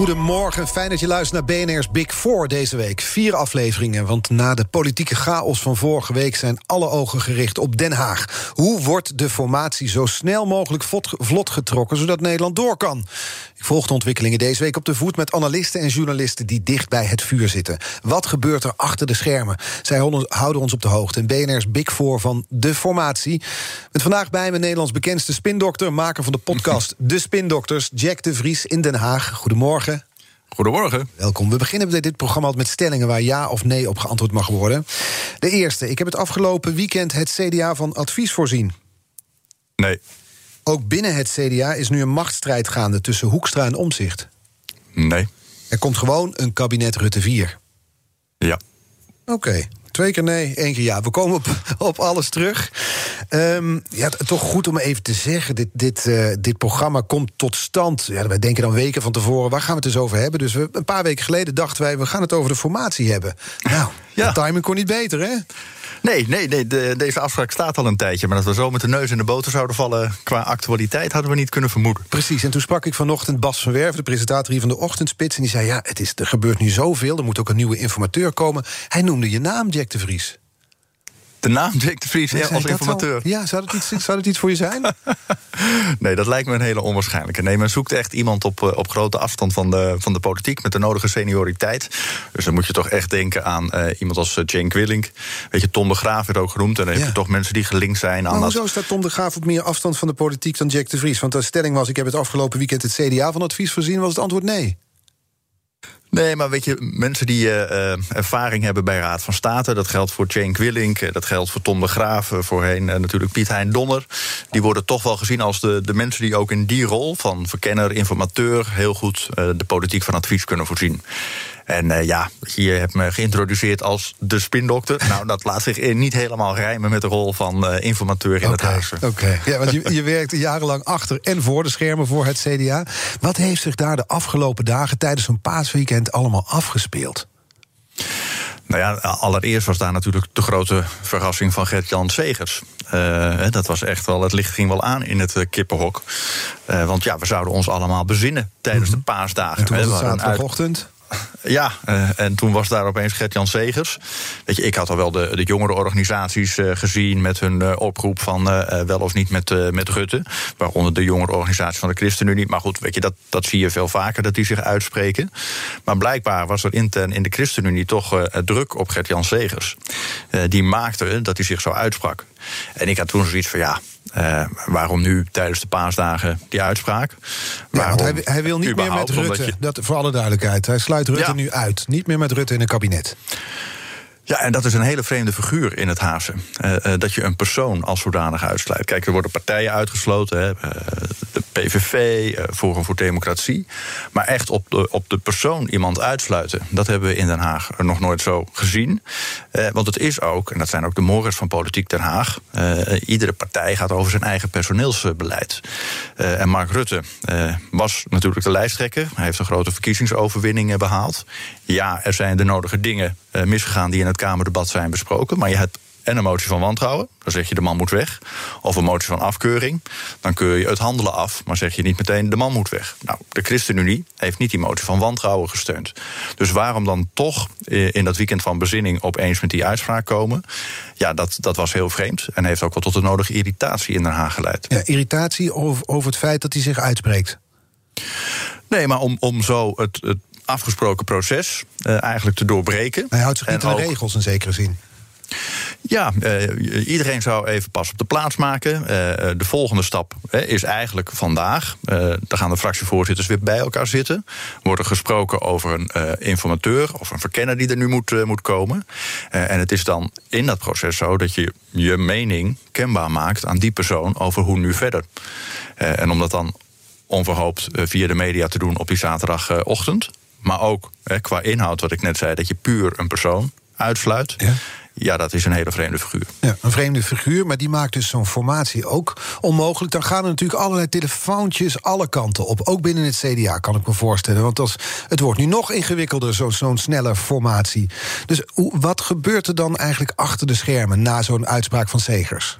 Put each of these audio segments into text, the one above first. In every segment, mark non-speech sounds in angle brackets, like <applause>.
Goedemorgen, fijn dat je luistert naar BNR's Big Four deze week. Vier afleveringen, want na de politieke chaos van vorige week... zijn alle ogen gericht op Den Haag. Hoe wordt de formatie zo snel mogelijk vlot getrokken... zodat Nederland door kan? Ik volg de ontwikkelingen deze week op de voet... met analisten en journalisten die dicht bij het vuur zitten. Wat gebeurt er achter de schermen? Zij houden ons op de hoogte. En BNR's Big Four van de formatie. Met vandaag bij me Nederlands bekendste spindokter... maker van de podcast <laughs> De Spindokters, Jack de Vries in Den Haag. Goedemorgen. Goedemorgen. Welkom. We beginnen met dit programma met stellingen waar ja of nee op geantwoord mag worden. De eerste. Ik heb het afgelopen weekend het CDA van advies voorzien. Nee. Ook binnen het CDA is nu een machtsstrijd gaande tussen Hoekstra en Omzicht. Nee. Er komt gewoon een kabinet Rutte 4. Ja. Oké. Twee keer nee, één keer ja. We komen op, op alles terug. Um, ja, toch goed om even te zeggen. Dit, dit, uh, dit programma komt tot stand. Ja, wij denken dan weken van tevoren. Waar gaan we het dus over hebben? Dus we, een paar weken geleden dachten wij... we gaan het over de formatie hebben. Nou, ja. de timing kon niet beter, hè? Nee, nee, nee de, deze afspraak staat al een tijdje. Maar dat we zo met de neus in de boter zouden vallen qua actualiteit hadden we niet kunnen vermoeden. Precies, en toen sprak ik vanochtend Bas van Werven, de presentator hier van de Ochtendspits. En die zei: Ja, het is, er gebeurt nu zoveel, er moet ook een nieuwe informateur komen. Hij noemde je naam, Jack de Vries. De naam Jack de Vries ja, als informateur. ja, zou dat, iets, zou dat iets voor je zijn? <laughs> nee, dat lijkt me een hele onwaarschijnlijke. Nee, men zoekt echt iemand op, eh, op grote afstand van de, van de politiek... met de nodige senioriteit. Dus dan moet je toch echt denken aan uh, iemand als Jane Quillink. Weet je, Tom de Graaf werd ook genoemd. En dan heb je toch mensen die gelinkt zijn aan... Maar hoezo staat Tom de Graaf op meer afstand van de politiek dan Jack de Vries? Want de stelling was, ik heb het afgelopen weekend het CDA van advies voorzien... was het antwoord nee. Nee, maar weet je, mensen die uh, ervaring hebben bij Raad van State... dat geldt voor Jane Quillink, dat geldt voor Tom de Graaf... voorheen natuurlijk Piet Hein Donner... die worden toch wel gezien als de, de mensen die ook in die rol... van verkenner, informateur, heel goed de politiek van advies kunnen voorzien. En uh, ja, je hebt me geïntroduceerd als de spindokter. <laughs> nou, dat laat zich niet helemaal rijmen met de rol van uh, informateur in okay, het huis. Oké, ja, want je, je werkt jarenlang achter en voor de schermen voor het CDA. Wat heeft zich daar de afgelopen dagen tijdens een paasweekend allemaal afgespeeld? Nou ja, allereerst was daar natuurlijk de grote verrassing van Gert-Jan Segers. Uh, dat was echt wel, het licht ging wel aan in het kippenhok. Uh, want ja, we zouden ons allemaal bezinnen tijdens mm -hmm. de paasdagen. En toen was het zaterdagochtend? <laughs> Ja, uh, en toen was daar opeens Gert-Jan Segers. Weet je, ik had al wel de, de jongere organisaties uh, gezien... met hun uh, oproep van wel of niet met, met Rutte. Waaronder de jongere organisatie van de ChristenUnie. Maar goed, weet je, dat, dat zie je veel vaker, dat die zich uitspreken. Maar blijkbaar was er intern in de ChristenUnie toch druk op Gert-Jan Segers. die maakte dat hij zich zo uitsprak. En ik had toen zoiets van, ja, uh, waarom nu tijdens de paasdagen die uitspraak? Ja, hij, hij, wil niet meer met Rutte, je... dat, voor alle duidelijkheid. Hij sluit Rutte ja. nu uit. Niet meer met Rutte in een kabinet. Ja, en dat is een hele vreemde figuur in het Haagse. Uh, uh, dat je een persoon als zodanig uitsluit. Kijk, er worden partijen uitgesloten. Hè, uh, de PVV, Forum voor Democratie. Maar echt op de, op de persoon iemand uitsluiten... dat hebben we in Den Haag nog nooit zo gezien. want het is ook, en dat zijn ook de morgens van Politiek Den Haag... iedere partij gaat over zijn eigen personeelsbeleid. en Mark Rutte was natuurlijk de lijsttrekker. Hij heeft een grote verkiezingsoverwinning behaald. Ja, er zijn de nodige dingen misgegaan die in het Kamerdebat zijn besproken. Maar je hebt en een motie van wantrouwen, dan zeg je de man moet weg. Of een motie van afkeuring, dan keur je het handelen af, maar zeg je niet meteen de man moet weg. Nou, de ChristenUnie heeft niet die motie van wantrouwen gesteund. Dus waarom dan toch in dat weekend van bezinning opeens met die uitspraak komen? Ja, dat, dat was heel vreemd en heeft ook wel tot de nodige irritatie in Den Haag geleid. Ja, irritatie over, over het feit dat hij zich uitspreekt. Nee, maar om, om zo het, het afgesproken proces uh, eigenlijk te doorbreken. Hij houdt zich niet aan de regels in zekere zin. Ja, uh, iedereen zou even pas op de plaats maken. Uh, de volgende stap is eigenlijk vandaag. dan gaan de fractievoorzitters weer bij elkaar zitten. Wordt er gesproken over een informateur of een verkenner die er nu moet, moet komen. en het is dan in dat proces zo dat je je mening kenbaar maakt aan die persoon over hoe nu verder. en om dat dan onverhoopt via de media te doen op die zaterdagochtend. Maar ook qua inhoud, wat ik net zei, dat je puur een persoon uitsluit. Ja. Ja, dat is een hele vreemde figuur. Ja, een vreemde figuur, maar die maakt dus zo'n formatie ook onmogelijk. Dan gaan er natuurlijk allerlei telefoontjes alle kanten op. Ook binnen het CDA, kan ik me voorstellen. Want als, het wordt nu nog ingewikkelder, zo'n zo snelle formatie. Dus wat gebeurt er dan eigenlijk achter de schermen... na zo'n uitspraak van Segers?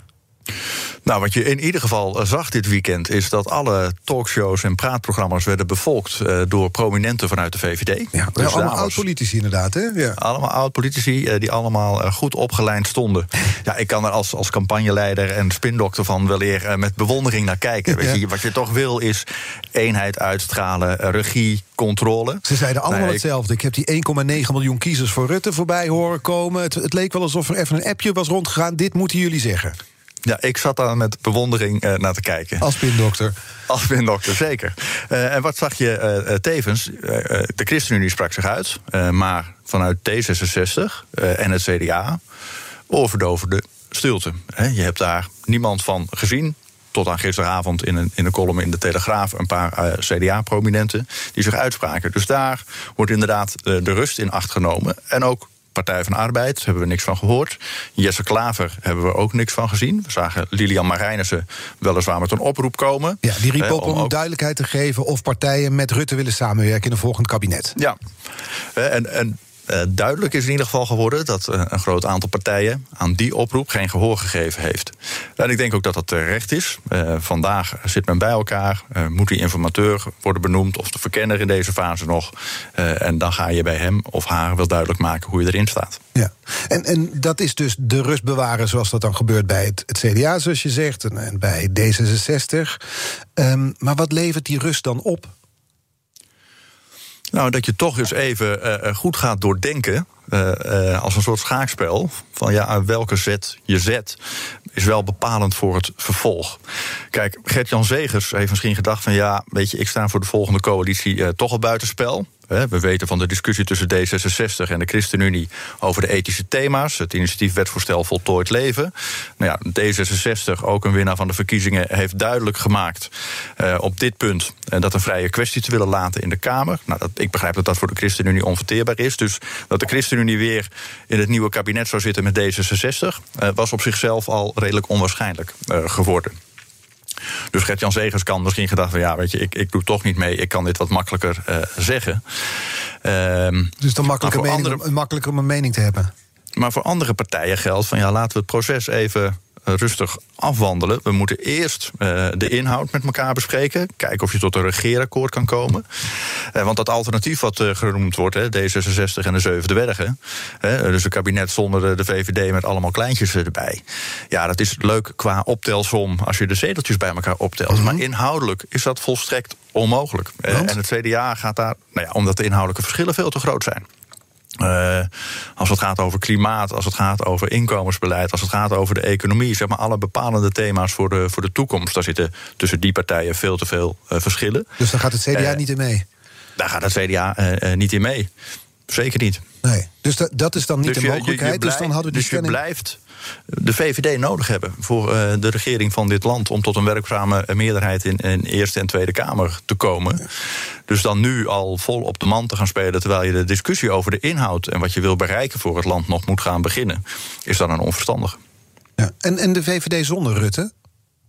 Nou, wat je in ieder geval eh, zag dit weekend is dat alle talkshows en praatprogramma's werden bevolkt uh, door prominenten vanuit de VVD. Ja, dus allemaal oud-politici inderdaad, hè? Ja. Allemaal oud-politici uh, die allemaal uh, goed opgeleid stonden. <laughs> ja, ik kan er als, als campagneleider en spindokter van wel eer met bewondering naar kijken. Weet je, wat je toch wil is eenheid uitstralen, regie, controle. Ze zeiden allemaal hetzelfde. Ik heb die 1,9 miljoen kiezers voor Rutte voorbij horen komen. Het, het leek wel alsof er even een appje was rondgegaan. Dit moeten jullie zeggen. Ja, ik zat daar met bewondering uh, naar te kijken. Als pindokter. Als pindokter, zeker. Uh, en wat zag je uh, tevens? de ChristenUnie sprak zich uit, maar vanuit D66 en het CDA overdoverde stilte. je hebt daar niemand van gezien. Tot aan gisteravond in een, in een column in de Telegraaf een paar CDA-prominenten die zich uitspraken. Dus daar wordt inderdaad de rust in acht genomen. En ook Partij van Arbeid hebben we niks van gehoord. Jesse Klaver hebben we ook niks van gezien. We zagen Lilian Marijnissen weliswaar met een oproep komen. Ja, die riep op om, duidelijkheid te geven of partijen met Rutte willen samenwerken in een volgend kabinet. Ja, en, en uh, duidelijk is in ieder geval geworden dat uh, een groot aantal partijen aan die oproep geen gehoor gegeven heeft. En ik denk ook dat dat terecht is. Uh, vandaag zit men bij elkaar, moet die informateur worden benoemd of de verkenner in deze fase nog. en dan ga je bij hem of haar wel duidelijk maken hoe je erin staat. Ja, en, en dat is dus de rust bewaren zoals dat dan gebeurt bij het, CDA, zoals je zegt, en, en bij D66. Um, ehm, maar wat levert die rust dan op? Nou, dat je toch eens even uh, goed gaat doordenken. Uh, als een soort schaakspel. Van ja, welke zet je zet. Is wel bepalend voor het vervolg. Kijk, Gert-Jan Zegers heeft misschien gedacht van ja, weet je, ik sta voor de volgende coalitie toch al buitenspel. We weten van de discussie tussen D66 en de ChristenUnie over de ethische thema's. Het initiatief Wetvoorstel Voltooid Leven. Nou ja, D66, ook een winnaar van de verkiezingen, heeft duidelijk gemaakt uh, op dit punt uh, dat een vrije kwestie te willen laten in de Kamer. Nou, dat, ik begrijp dat dat voor de ChristenUnie onverteerbaar is. Dus dat de ChristenUnie weer in het nieuwe kabinet zou zitten met D66, uh, was op zichzelf al redelijk onwaarschijnlijk geworden. Dus Gert-Jan Zegers kan misschien gedacht van ja, weet je, ik, ik doe toch niet mee, ik kan dit wat makkelijker uh, zeggen. Uh, dus dan makkelijker, mening, andere, makkelijker om een mening te hebben. Maar voor andere partijen geldt van ja, laten we het proces even rustig afwandelen. We moeten eerst uh, de inhoud met elkaar bespreken. Kijken of je tot een regeerakkoord kan komen. Uh, want dat alternatief wat uh, genoemd wordt, hè, D66 en de Zevende Bergen. dus een kabinet zonder de, de, VVD met allemaal kleintjes erbij. Ja, dat is leuk qua optelsom als je de zeteltjes bij elkaar optelt. Mhm. Maar inhoudelijk is dat volstrekt onmogelijk. en het CDA gaat daar, nou ja, omdat de inhoudelijke verschillen veel te groot zijn. Uh, als het gaat over klimaat, als het gaat over inkomensbeleid, als het gaat over de economie, zeg maar alle bepalende thema's voor de, voor de toekomst. Daar zitten tussen die partijen veel te veel uh, verschillen. Dus daar gaat het CDA uh, niet in mee? Daar gaat het CDA niet in mee. Zeker niet. Nee. Dus dat, dat is dan niet dus de mogelijkheid. Je, je dus dan hadden we die dus je blijft de VVD nodig hebben voor uh, de regering van dit land om tot een werkzame meerderheid in, in Eerste en Tweede Kamer te komen. Dus dan nu al vol op de man te gaan spelen terwijl je de discussie over de inhoud en wat je wil bereiken voor het land nog moet gaan beginnen, is dan een onverstandig. Ja. En, en de VVD zonder Rutte?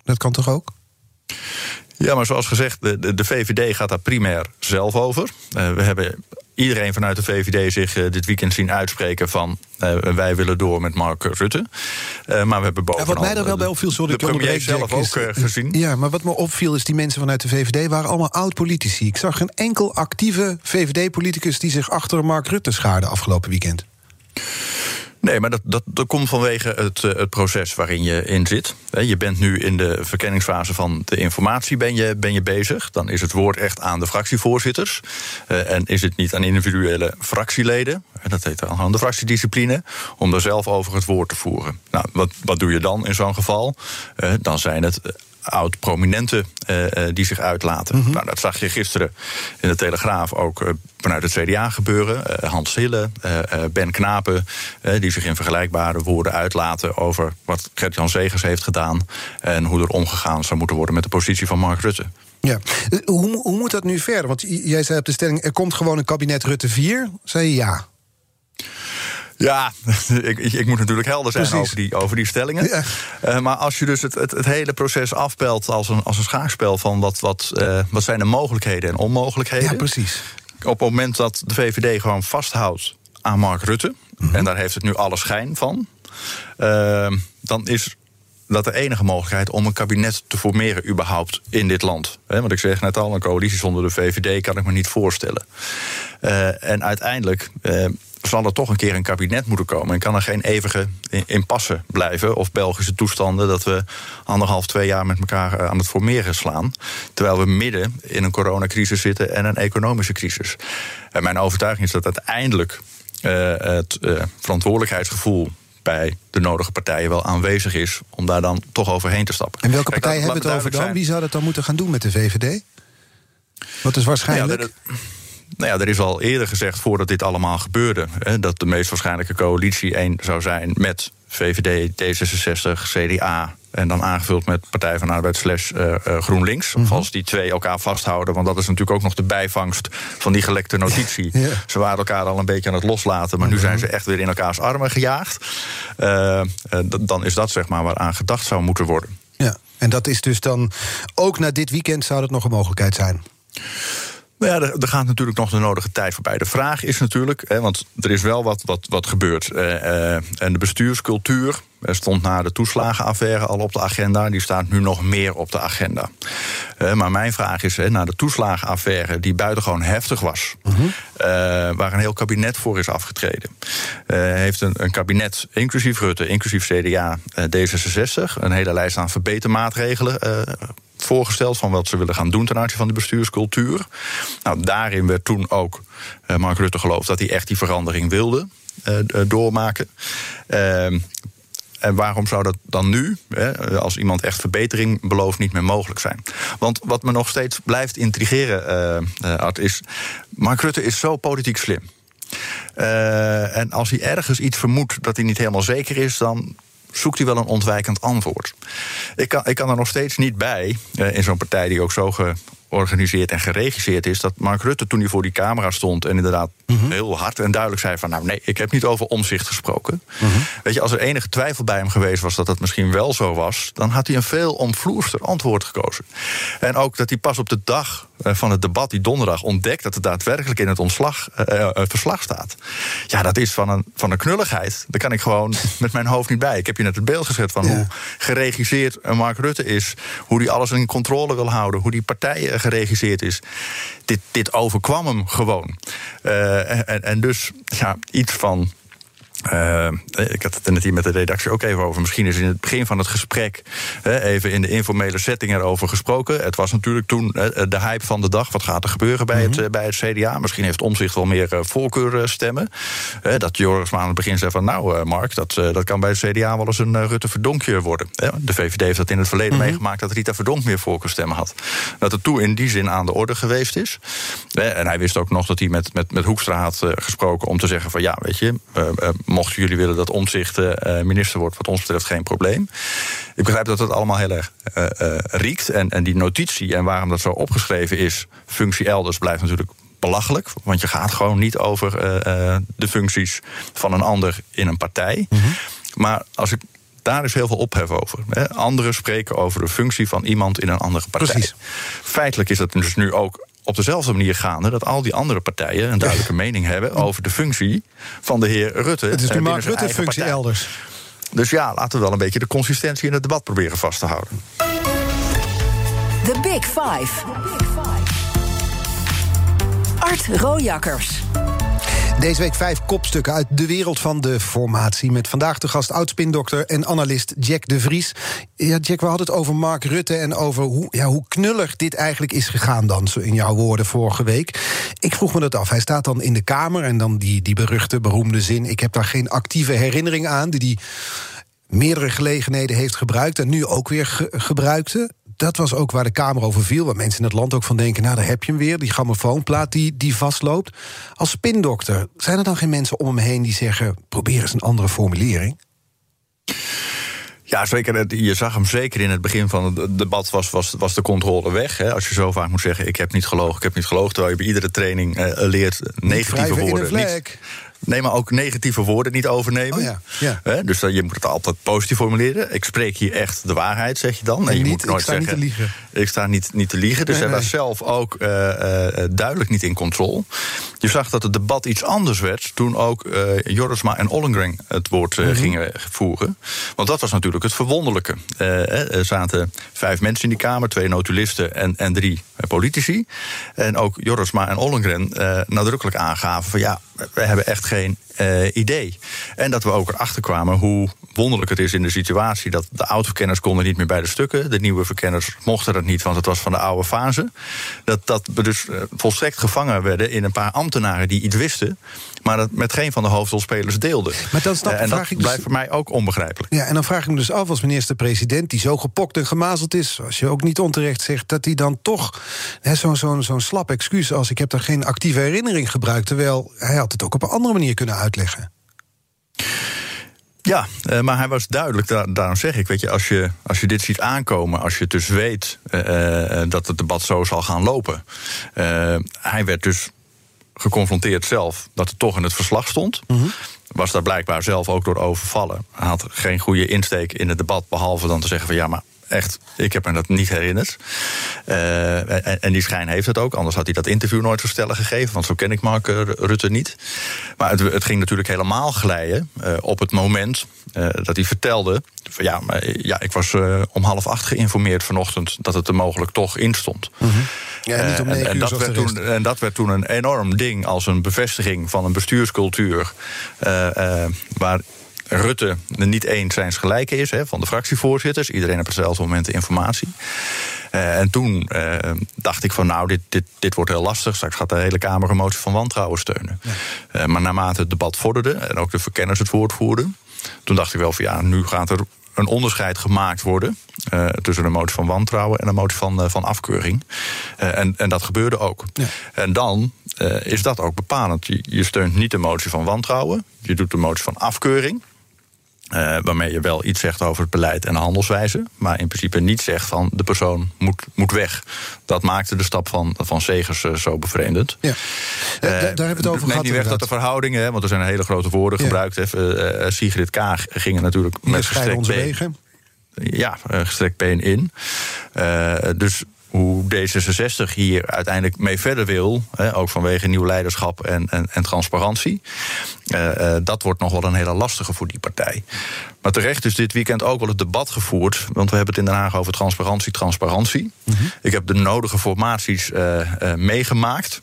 Dat kan toch ook? Ja, maar zoals gezegd, de, de, de VVD gaat daar primair zelf over. Uh, we hebben iedereen vanuit de VVD zich uh, dit weekend zien uitspreken van uh, wij willen door met Mark Rutte. maar we hebben bovenal... Ja, wat mij er wel bij opviel, sorry, de premier zelf ook gezien. Ja, maar wat me opviel is die mensen vanuit de VVD waren allemaal oud-politici. Ik zag geen enkel actieve VVD-politicus die zich achter Mark Rutte schaarde afgelopen weekend. Nee, maar dat, dat, komt vanwege het, uh, het proces waarin je in zit. Je bent nu in de verkenningsfase van de informatie ben je, ben je bezig. Dan is het woord echt aan de fractievoorzitters. Uh, en is het niet aan individuele fractieleden. Dat heet dan aan de fractiediscipline. Om daar zelf over het woord te voeren. Nou, wat, wat doe je dan in zo'n geval? Dan zijn het oud-prominenten uh, die zich uitlaten. Mm -hmm. nou, dat zag je gisteren in de Telegraaf ook uh, vanuit het CDA gebeuren. Hans Hille, Ben Knapen, die zich in vergelijkbare woorden uitlaten over wat Gert-Jan Zegers heeft gedaan en hoe er omgegaan zou moeten worden met de positie van Mark Rutte. Ja. Eh, hoe, hoe moet dat nu verder? Want jij zei op de stelling, er komt gewoon een kabinet Rutte 4. Zei je ja? Ja, <laughs> ik, ik, moet natuurlijk helder zijn over die, over die stellingen. Ja. Uh, maar als je dus het, het, het, hele proces afpelt als een, als een schaakspel van wat, wat, uh, wat zijn de mogelijkheden en onmogelijkheden. Ja, precies. Op het moment dat de VVD gewoon vasthoudt aan Mark Rutte, mm en daar heeft het nu alle schijn van, uh, dan is dat de enige mogelijkheid om een kabinet te formeren überhaupt in dit land. want ik zeg net al, een coalitie zonder de VVD kan ik me niet voorstellen. Uh, en uiteindelijk uh, zal er toch een keer een kabinet moeten komen. En kan er geen eeuwige impasse blijven. Of Belgische toestanden dat we anderhalf, twee jaar met elkaar eh, aan het formeren slaan. Terwijl we midden in een coronacrisis zitten en een economische crisis. En mijn overtuiging is dat uiteindelijk uh, het uh, verantwoordelijkheidsgevoel bij de nodige partijen wel aanwezig is om daar dan toch overheen te stappen. En welke partijen hebben het over dan? Wie zou dat dan moeten gaan doen met de VVD? Wat is waarschijnlijk? Ja, nou ja, er is al eerder gezegd, voordat dit allemaal gebeurde, hè, dat de meest waarschijnlijke coalitie één zou zijn met VVD, D66, CDA. En dan aangevuld met Partij van Arbeid slash uh, GroenLinks. Mm Als die twee elkaar vasthouden. Want dat is natuurlijk ook nog de bijvangst van die gelekte notitie. <laughs> Ze waren elkaar al een beetje aan het loslaten. Maar nu mhm. zijn ze echt weer in elkaars armen gejaagd. Uh, dan is dat zeg maar waaraan gedacht zou moeten worden. Ja, en dat is dus dan ook na dit weekend zou dat nog een mogelijkheid zijn? Nou ja, er, gaat natuurlijk nog de nodige tijd voorbij. De vraag is natuurlijk, hè, want er is wel wat, wat, wat gebeurd. Uh, en de bestuurscultuur stond na de toeslagenaffaire al op de agenda. Die staat nu nog meer op de agenda. Uh, maar mijn vraag is, hè, na de toeslagenaffaire, die buitengewoon heftig was, uh waar een heel kabinet voor is afgetreden, heeft een, een, kabinet, inclusief Rutte, inclusief CDA, D66, een hele lijst aan verbetermaatregelen voorgesteld van wat ze willen gaan doen ten aanzien van de bestuurscultuur. Nou, daarin werd toen ook uh, Mark Rutte geloofd dat hij echt die verandering wilde uh, doormaken. Uh, en waarom zou dat dan nu, hè, als iemand echt verbetering belooft, niet meer mogelijk zijn? Want wat me nog steeds blijft intrigeren, Art, is. Mark Rutte is zo politiek slim. En als hij ergens iets vermoedt dat hij niet helemaal zeker is, dan zoekt hij wel een ontwijkend antwoord. Ik kan, ik kan er nog steeds niet bij, eh, in zo'n partij die ook zo georganiseerd en geregisseerd is, dat Mark Rutte toen hij voor die camera stond en inderdaad mhm. heel hard en duidelijk zei van nou nee, ik heb niet over omzicht gesproken. Mhm. Weet je, als er enige twijfel bij hem geweest was dat dat misschien wel zo was, dan had hij een veel omvloerster antwoord gekozen. En ook dat hij pas op de dag eh, van het debat die donderdag ontdekt dat het daadwerkelijk in het ontslag, uh, verslag staat. Ja, dat is van een, van een knulligheid. Daar kan ik gewoon <laughs> met mijn hoofd niet bij. Ik heb je net het beeld gezet van hoe geregisseerd Mark Rutte is, hoe hij alles in controle wil houden, hoe die partijen geregisseerd is. Dit, dit overkwam hem gewoon. Uh, en, en dus ja, iets van uh, ik had het net hier met de redactie ook even over. Misschien is in het begin van het gesprek even in de informele setting erover gesproken. Het was natuurlijk toen de hype van de dag. Wat gaat er gebeuren bij, het, mhm. bij het CDA? Misschien heeft Omzicht wel meer uh, voorkeurstemmen. dat Joris aan het begin zei van... nou, Mark, dat, dat kan bij het CDA wel eens een Rutte Verdonkje worden. De VVD heeft dat in het verleden mhm. meegemaakt... dat Rita Verdonk meer voorkeurstemmen had. Dat het toen in die zin aan de orde geweest is. En hij wist ook nog dat hij met, met, met Hoekstra had gesproken... om te zeggen van ja, weet je mochten jullie willen dat omzicht uh, minister wordt, wat ons betreft geen probleem. Ik begrijp dat het allemaal heel erg uh, uh, riekt. En, en die notitie en waarom dat zo opgeschreven is, functie elders, blijft natuurlijk belachelijk. Want je gaat gewoon niet over de functies van een ander in een partij. Mhm. Maar als ik daar is heel veel ophef over. Hè. Anderen spreken over de functie van iemand in een andere partij. Precies. Feitelijk is dat dus nu ook op dezelfde manier gaande dat al die andere partijen een duidelijke <laughs> mening hebben over de functie van de heer Rutte. Het is nu Mark Rutte-functie elders. Dus ja, laten we wel een beetje de consistentie in het debat proberen vast te houden. The Big Five. Art Rojakkers. Deze week vijf kopstukken uit de wereld van de formatie. Met vandaag de gast oudspindokter en analist Jack de Vries. Ja, Jack, we hadden het over Mark Rutte en over hoe, ja, hoe knullig dit eigenlijk is gegaan dan, in jouw woorden vorige week. Ik vroeg me dat af. Hij staat dan in de Kamer en dan die, die beruchte, beroemde zin... ik heb daar geen actieve herinnering aan, die die meerdere gelegenheden heeft gebruikt... en nu ook weer gebruikte dat was ook waar de Kamer over viel. Waar mensen in het land ook van denken: nou, daar heb je hem weer. Die grammofoonplaat die, die vastloopt. Als spindokter, zijn er dan geen mensen om hem heen die zeggen: probeer eens een andere formulering? Ja, zeker. Je zag hem zeker in het begin van het debat was, was, was de controle weg. Hè. Als je zo vaak moet zeggen, ik heb niet gelogen, ik heb niet gelogen... terwijl je bij iedere training uh, leert negatieve woorden. Niet, Nee, maar ook negatieve woorden niet overnemen. Oh ja, ja. dus je moet het altijd positief formuleren. Ik spreek hier echt de waarheid, zeg je dan. En, je niet, moet nooit ik sta zeggen, niet te liegen. Ik sta niet, niet te liegen. Dus hij was zelf ook uh, uh, duidelijk niet in controle. Je zag dat het debat iets anders werd toen ook uh, Jorisma en Ollengren het woord mm -hmm. gingen voeren. Want dat was natuurlijk het verwonderlijke. er zaten vijf mensen in die Kamer, twee notulisten en, en drie politici. En ook Jorisma en Ollengren nadrukkelijk aangaven van ja, we hebben echt geen uh, idee. En dat we ook erachter kwamen hoe wonderlijk het is in de situatie dat de oud-verkenners konden niet meer bij de stukken. De nieuwe verkenners mochten dat niet, want het was van de oude fase. Dat, dat we dus uh, volstrekt gevangen werden in een paar ambtenaren die iets wisten maar dat met geen van de hoofdrolspelers deelde. Maar dan snap, uh, en dat dus- blijft voor mij ook onbegrijpelijk. Ja, en dan vraag ik me dus af als minister-president... die zo gepokt en gemazeld is, als je ook niet onterecht zegt... dat hij dan toch zo'n zo, zo slap excuus als... ik heb daar geen actieve herinnering gebruikt... terwijl hij had het ook op een andere manier kunnen uitleggen. Ja, uh, maar hij was duidelijk, daar, daarom zeg ik, weet je, als je, als je dit ziet aankomen, als je dus weet uh, dat het debat zo zal gaan lopen. hij werd dus geconfronteerd zelf dat het toch in het verslag stond. Mhm. Was daar blijkbaar zelf ook door overvallen. Hij had geen goede insteek in het debat, behalve dan te zeggen van ja, maar echt, ik heb me dat niet herinnerd. Uh, en, die schijn heeft het ook, anders had hij dat interview nooit verstellen gegeven, want zo ken ik Mark Rutte niet. Maar het, het ging natuurlijk helemaal glijden uh, op het moment uh, dat hij vertelde. Van, ja, maar, ja, ik was om half acht geïnformeerd vanochtend dat het er mogelijk toch in stond. Mm -hmm. Ja, niet om en, en, dat werd toen, en dat werd toen een enorm ding als een bevestiging van een bestuurscultuur. waar Rutte niet eens zijn gelijke is hè, van de fractievoorzitters. Iedereen op hetzelfde moment de informatie. Uh, en toen uh, dacht ik van nou, dit, dit, dit wordt heel lastig. Straks gaat de hele Kamer een motie van wantrouwen steunen. Ja. Uh, maar naarmate het debat vorderde en ook de verkenners het woord voerden... toen dacht ik wel van ja, nu gaat er een onderscheid gemaakt worden... tussen een motie van wantrouwen en een motie van, van afkeuring. en, en dat gebeurde ook. Ja. En dan is dat ook bepalend. Je, je steunt niet de motie van wantrouwen. Je doet de motie van afkeuring. Uh, waarmee je wel iets zegt over het beleid en de handelswijze. Maar in principe niet zegt van de persoon moet, moet weg. Dat maakte de stap van, van Segers uh, zo bevreemdend. Ja. Uh, daar hebben we het over gehad. niet weg dat de verhoudingen, want er zijn hele grote woorden ja. gebruikt. Even, Sigrid Kaag gingen natuurlijk met gestrekt been. Ja, gestrekt been in. dus hoe D66 hier uiteindelijk mee verder wil, hè, ook vanwege nieuw leiderschap en, en, en transparantie, uh, uh, dat wordt nog wel een hele lastige voor die partij. Maar terecht is dit weekend ook wel het debat gevoerd, want we hebben het in Den Haag over transparantie, transparantie. Mm -hmm. Ik heb de nodige formaties uh, meegemaakt.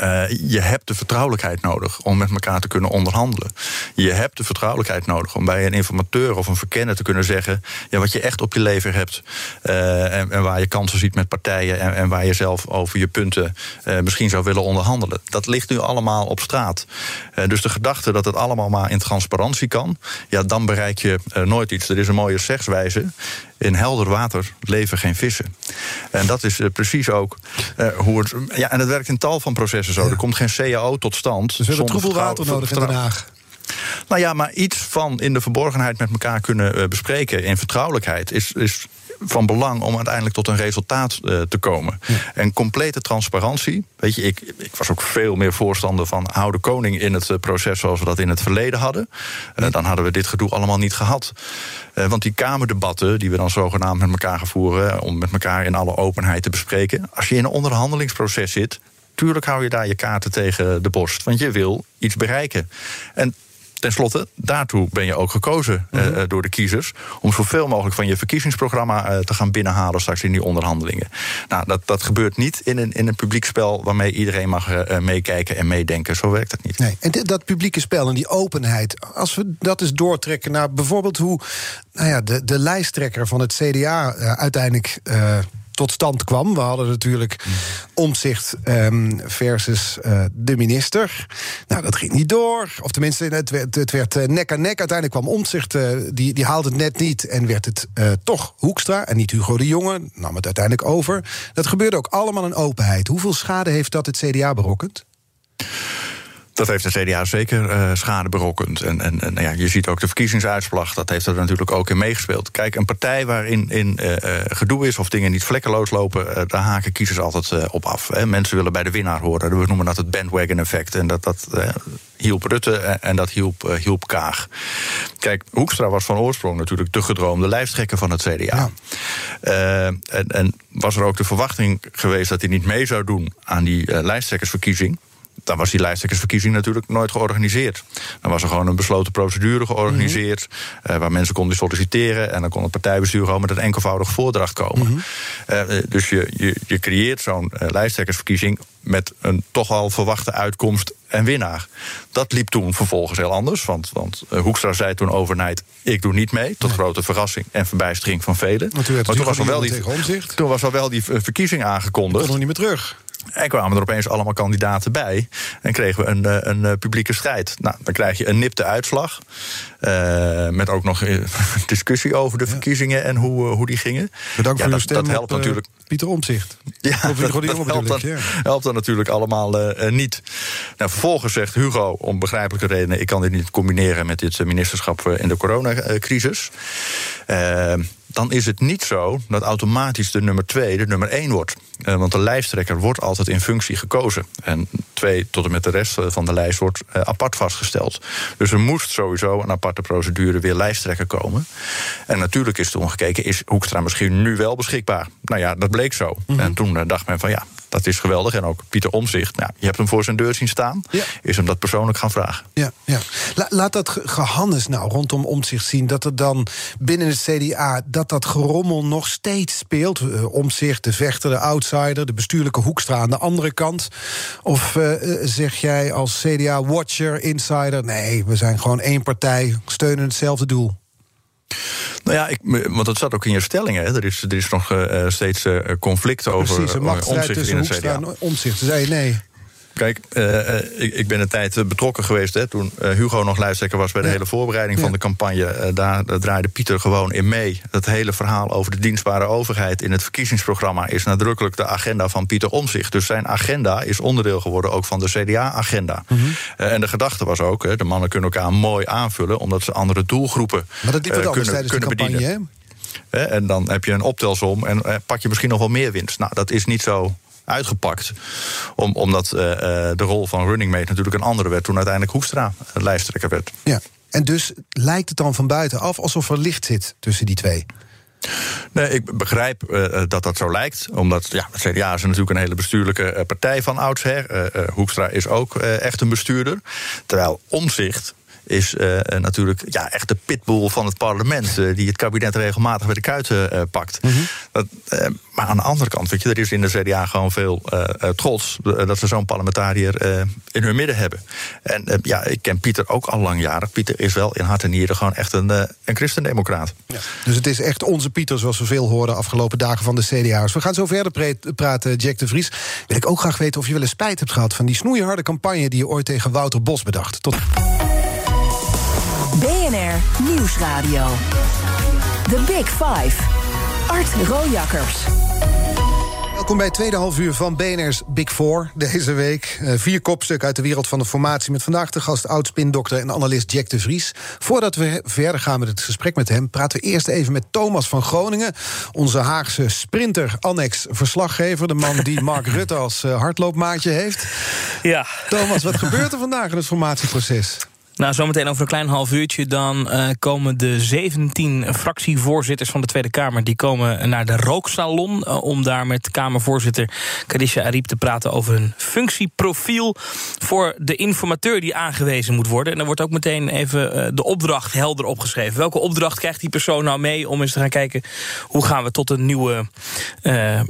Uh, je hebt de vertrouwelijkheid nodig om met elkaar te kunnen onderhandelen. Je hebt de vertrouwelijkheid nodig om bij een informateur of een verkenner te kunnen zeggen: ja, wat je echt op je lever hebt. Uh, en, en, waar je kansen ziet met partijen. En, en waar je zelf over je punten uh, misschien zou willen onderhandelen. Dat ligt nu allemaal op straat. dus de gedachte dat het allemaal maar in transparantie kan. Ja, dan bereik je nooit iets. Er is een mooie zegswijze in helder water leven geen vissen. En dat is uh, precies ook uh, hoe het. Ja, en het werkt in tal van processen zo. Ja. Er komt geen CAO tot stand. Dus we hebben troebel water nodig in Den Haag. Nou ja, maar iets van in de verborgenheid met elkaar kunnen uh, bespreken in vertrouwelijkheid is, is van belang om uiteindelijk tot een resultaat uh, te komen. Ja. En complete transparantie. Weet je, ik, ik was ook veel meer voorstander van hou de koning in het uh, proces zoals we dat in het verleden hadden. Uh, dan hadden we dit gedoe allemaal niet gehad. want die Kamerdebatten, die we dan zogenaamd met elkaar gaan voeren, om met elkaar in alle openheid te bespreken. Als je in een onderhandelingsproces zit, tuurlijk hou je daar je kaarten tegen de borst. Want je wil iets bereiken. En Ten slotte, daartoe ben je ook gekozen mm -hmm. uh, door de kiezers. Om zoveel mogelijk van je verkiezingsprogramma uh, te gaan binnenhalen straks in die onderhandelingen. Nou, dat, dat gebeurt niet in een, in een publiek spel waarmee iedereen mag uh, meekijken en meedenken. Zo werkt het niet. Nee. En dat publieke spel en die openheid, als we dat eens doortrekken naar bijvoorbeeld hoe nou ja, de, de lijsttrekker van het CDA uiteindelijk tot stand kwam. We hadden natuurlijk omzicht um, versus uh, de minister. Nou, dat ging niet door. Of tenminste, het werd, het werd uh, nek aan nek. Uiteindelijk kwam omzicht, uh, die, die haalde het net niet. En werd het toch Hoekstra en niet Hugo de Jonge. Nam het uiteindelijk over. Dat gebeurde ook allemaal in openheid. Hoeveel schade heeft dat het CDA berokkend? Dat heeft de CDA zeker uh, schade berokkend. En, en, en ja, je ziet ook de verkiezingsuitslag, dat heeft er natuurlijk ook in meegespeeld. Kijk, een partij waarin in, uh, gedoe is of dingen niet vlekkeloos lopen, daar haken kiezers altijd op af. Hè. Mensen willen bij de winnaar horen. We noemen dat het bandwagon-effect. En dat, dat hielp Rutte en dat hielp, hielp Kaag. Kijk, Hoekstra was van oorsprong natuurlijk de gedroomde lijsttrekker van het CDA. Ja. en, en was er ook de verwachting geweest dat hij niet mee zou doen aan die lijsttrekkersverkiezing dan was die lijsttrekkersverkiezing natuurlijk nooit georganiseerd. Dan was er gewoon een besloten procedure georganiseerd. Mm waar mensen konden solliciteren. En dan kon het partijbestuur gewoon met een enkelvoudig voordracht komen. Mhm. Eh, eh, dus je, je, je creëert zo'n lijsttrekkersverkiezing met een toch al verwachte uitkomst en winnaar. Dat liep toen vervolgens heel anders. Want, want Hoekstra zei toen overnight: ik doe niet mee. Tot grote verrassing en verbijstering van velen. Maar toen, toen was, al wel die, toen was al wel die verkiezing aangekondigd. Kon er niet meer terug. En kwamen er opeens allemaal kandidaten bij. En kregen we een, eh, een, eh, publieke strijd. Nou, dan krijg je een nipte uitslag. Uh, met ook nog <laughs> discussie over de verkiezingen en hoe, hoe die gingen. Bedankt ja, voor dat, stem dat helpt natuurlijk. Pieter Omtzigt. <laughs> Ja, dat, dat, dat helpt, dan, ja. helpt dan natuurlijk allemaal uh, niet. Nou, vervolgens zegt Hugo, om begrijpelijke redenen... ik kan dit niet combineren met dit ministerschap in de coronacrisis. Uh, dan is het niet zo dat automatisch de nummer 2 de nummer 1 wordt. Uh, want de lijsttrekker wordt altijd in functie gekozen. En 2 tot en met de rest van de lijst wordt uh, apart vastgesteld. Dus er moest sowieso een aparte procedure weer lijsttrekker komen. En natuurlijk is toen gekeken, is Hoekstra misschien nu wel beschikbaar? Nou ja, dat bleek zo. Mm -hmm. En toen uh, dacht men van ja, dat is geweldig. En ook Pieter Omzicht, nou, je hebt hem voor zijn deur zien staan. Ja. Is hem dat persoonlijk gaan vragen. Ja, ja. laat dat gehannes nou rondom Omzicht zien... dat er dan binnen het CDA dat dat gerommel nog steeds speelt. Uh, Omzicht, de vechter, de outsider, de bestuurlijke hoekstra aan de andere kant. Of uh, zeg jij als CDA-watcher, insider... nee, we zijn gewoon één partij, steunen hetzelfde doel? Nou ja, ik, want dat zat ook in je stellingen. Hè. Er, is, er is nog uh, steeds uh, conflict over Precies, een omzicht in het CDA. Omzicht, zei nee. Kijk, uh, ik, ik, ben een tijd betrokken geweest hè, toen Hugo nog lijsttrekker was bij de hele voorbereiding van de campagne. Daar, draaide Pieter gewoon in mee. Dat hele verhaal over de dienstbare overheid in het verkiezingsprogramma is nadrukkelijk de agenda van Pieter Omzicht. Dus zijn agenda is onderdeel geworden ook van de CDA-agenda. Mm -hmm. en de gedachte was ook, hè, de mannen kunnen elkaar mooi aanvullen, omdat ze andere doelgroepen maar dat kunnen, kunnen de campagne, bedienen. Hè? En dan heb je een optelsom en pak je misschien nog wel meer winst. Nou, dat is niet zo uitgepakt. Om, omdat uh, de rol van running mate natuurlijk een andere werd... toen uiteindelijk Hoekstra lijsttrekker werd. Ja, en dus lijkt het dan van buitenaf alsof er licht zit tussen die twee? Nee, ik begrijp uh, dat dat zo lijkt. Omdat ja, het CDA is natuurlijk een hele bestuurlijke partij van oudsher. Uh, Hoekstra is ook echt een bestuurder. Terwijl omzicht is uh, natuurlijk ja, echt de pitbull van het parlement. Uh, die het kabinet regelmatig bij de kuiten pakt. Mm -hmm. dat, maar aan de andere kant, weet je, er is in de CDA gewoon veel trots dat ze zo'n parlementariër in hun midden hebben. En ja, ik ken Pieter ook al langjarig. Pieter is wel in hart en nieren gewoon echt een, een christendemocraat. Ja. Dus het is echt onze Pieter, zoals we veel horen afgelopen dagen van de CDA's. We gaan zo verder praten, Jack de Vries. Wil ik ook graag weten of je wel eens spijt hebt gehad van die snoeiharde campagne die je ooit tegen Wouter Bos bedacht. Tot. BNR Nieuwsradio. The Big Five. Art Rojakkers. Welkom bij het tweede half uur van BNR's Big Four deze week. Uh, vier kopstukken uit de wereld van de formatie... met vandaag de gast oud-spindokter en analist Jack de Vries. Voordat we verder gaan met het gesprek met hem... praten we eerst even met Thomas van Groningen... onze Haagse sprinter, annex verslaggever... de man die <laughs> Mark Rutte als uh, hardloopmaatje heeft. Ja. Thomas, wat gebeurt er vandaag in het formatieproces? Nou, zometeen over een klein half uurtje... dan uh, komen de 17 fractievoorzitters van de Tweede Kamer... die komen naar de rooksalon... Uh, om daar met Kamervoorzitter Kadisha Ariep te praten... over een functieprofiel voor de informateur die aangewezen moet worden. En dan wordt ook meteen even uh, de opdracht helder opgeschreven. Welke opdracht krijgt die persoon nou mee... om eens te gaan kijken hoe gaan we tot een nieuwe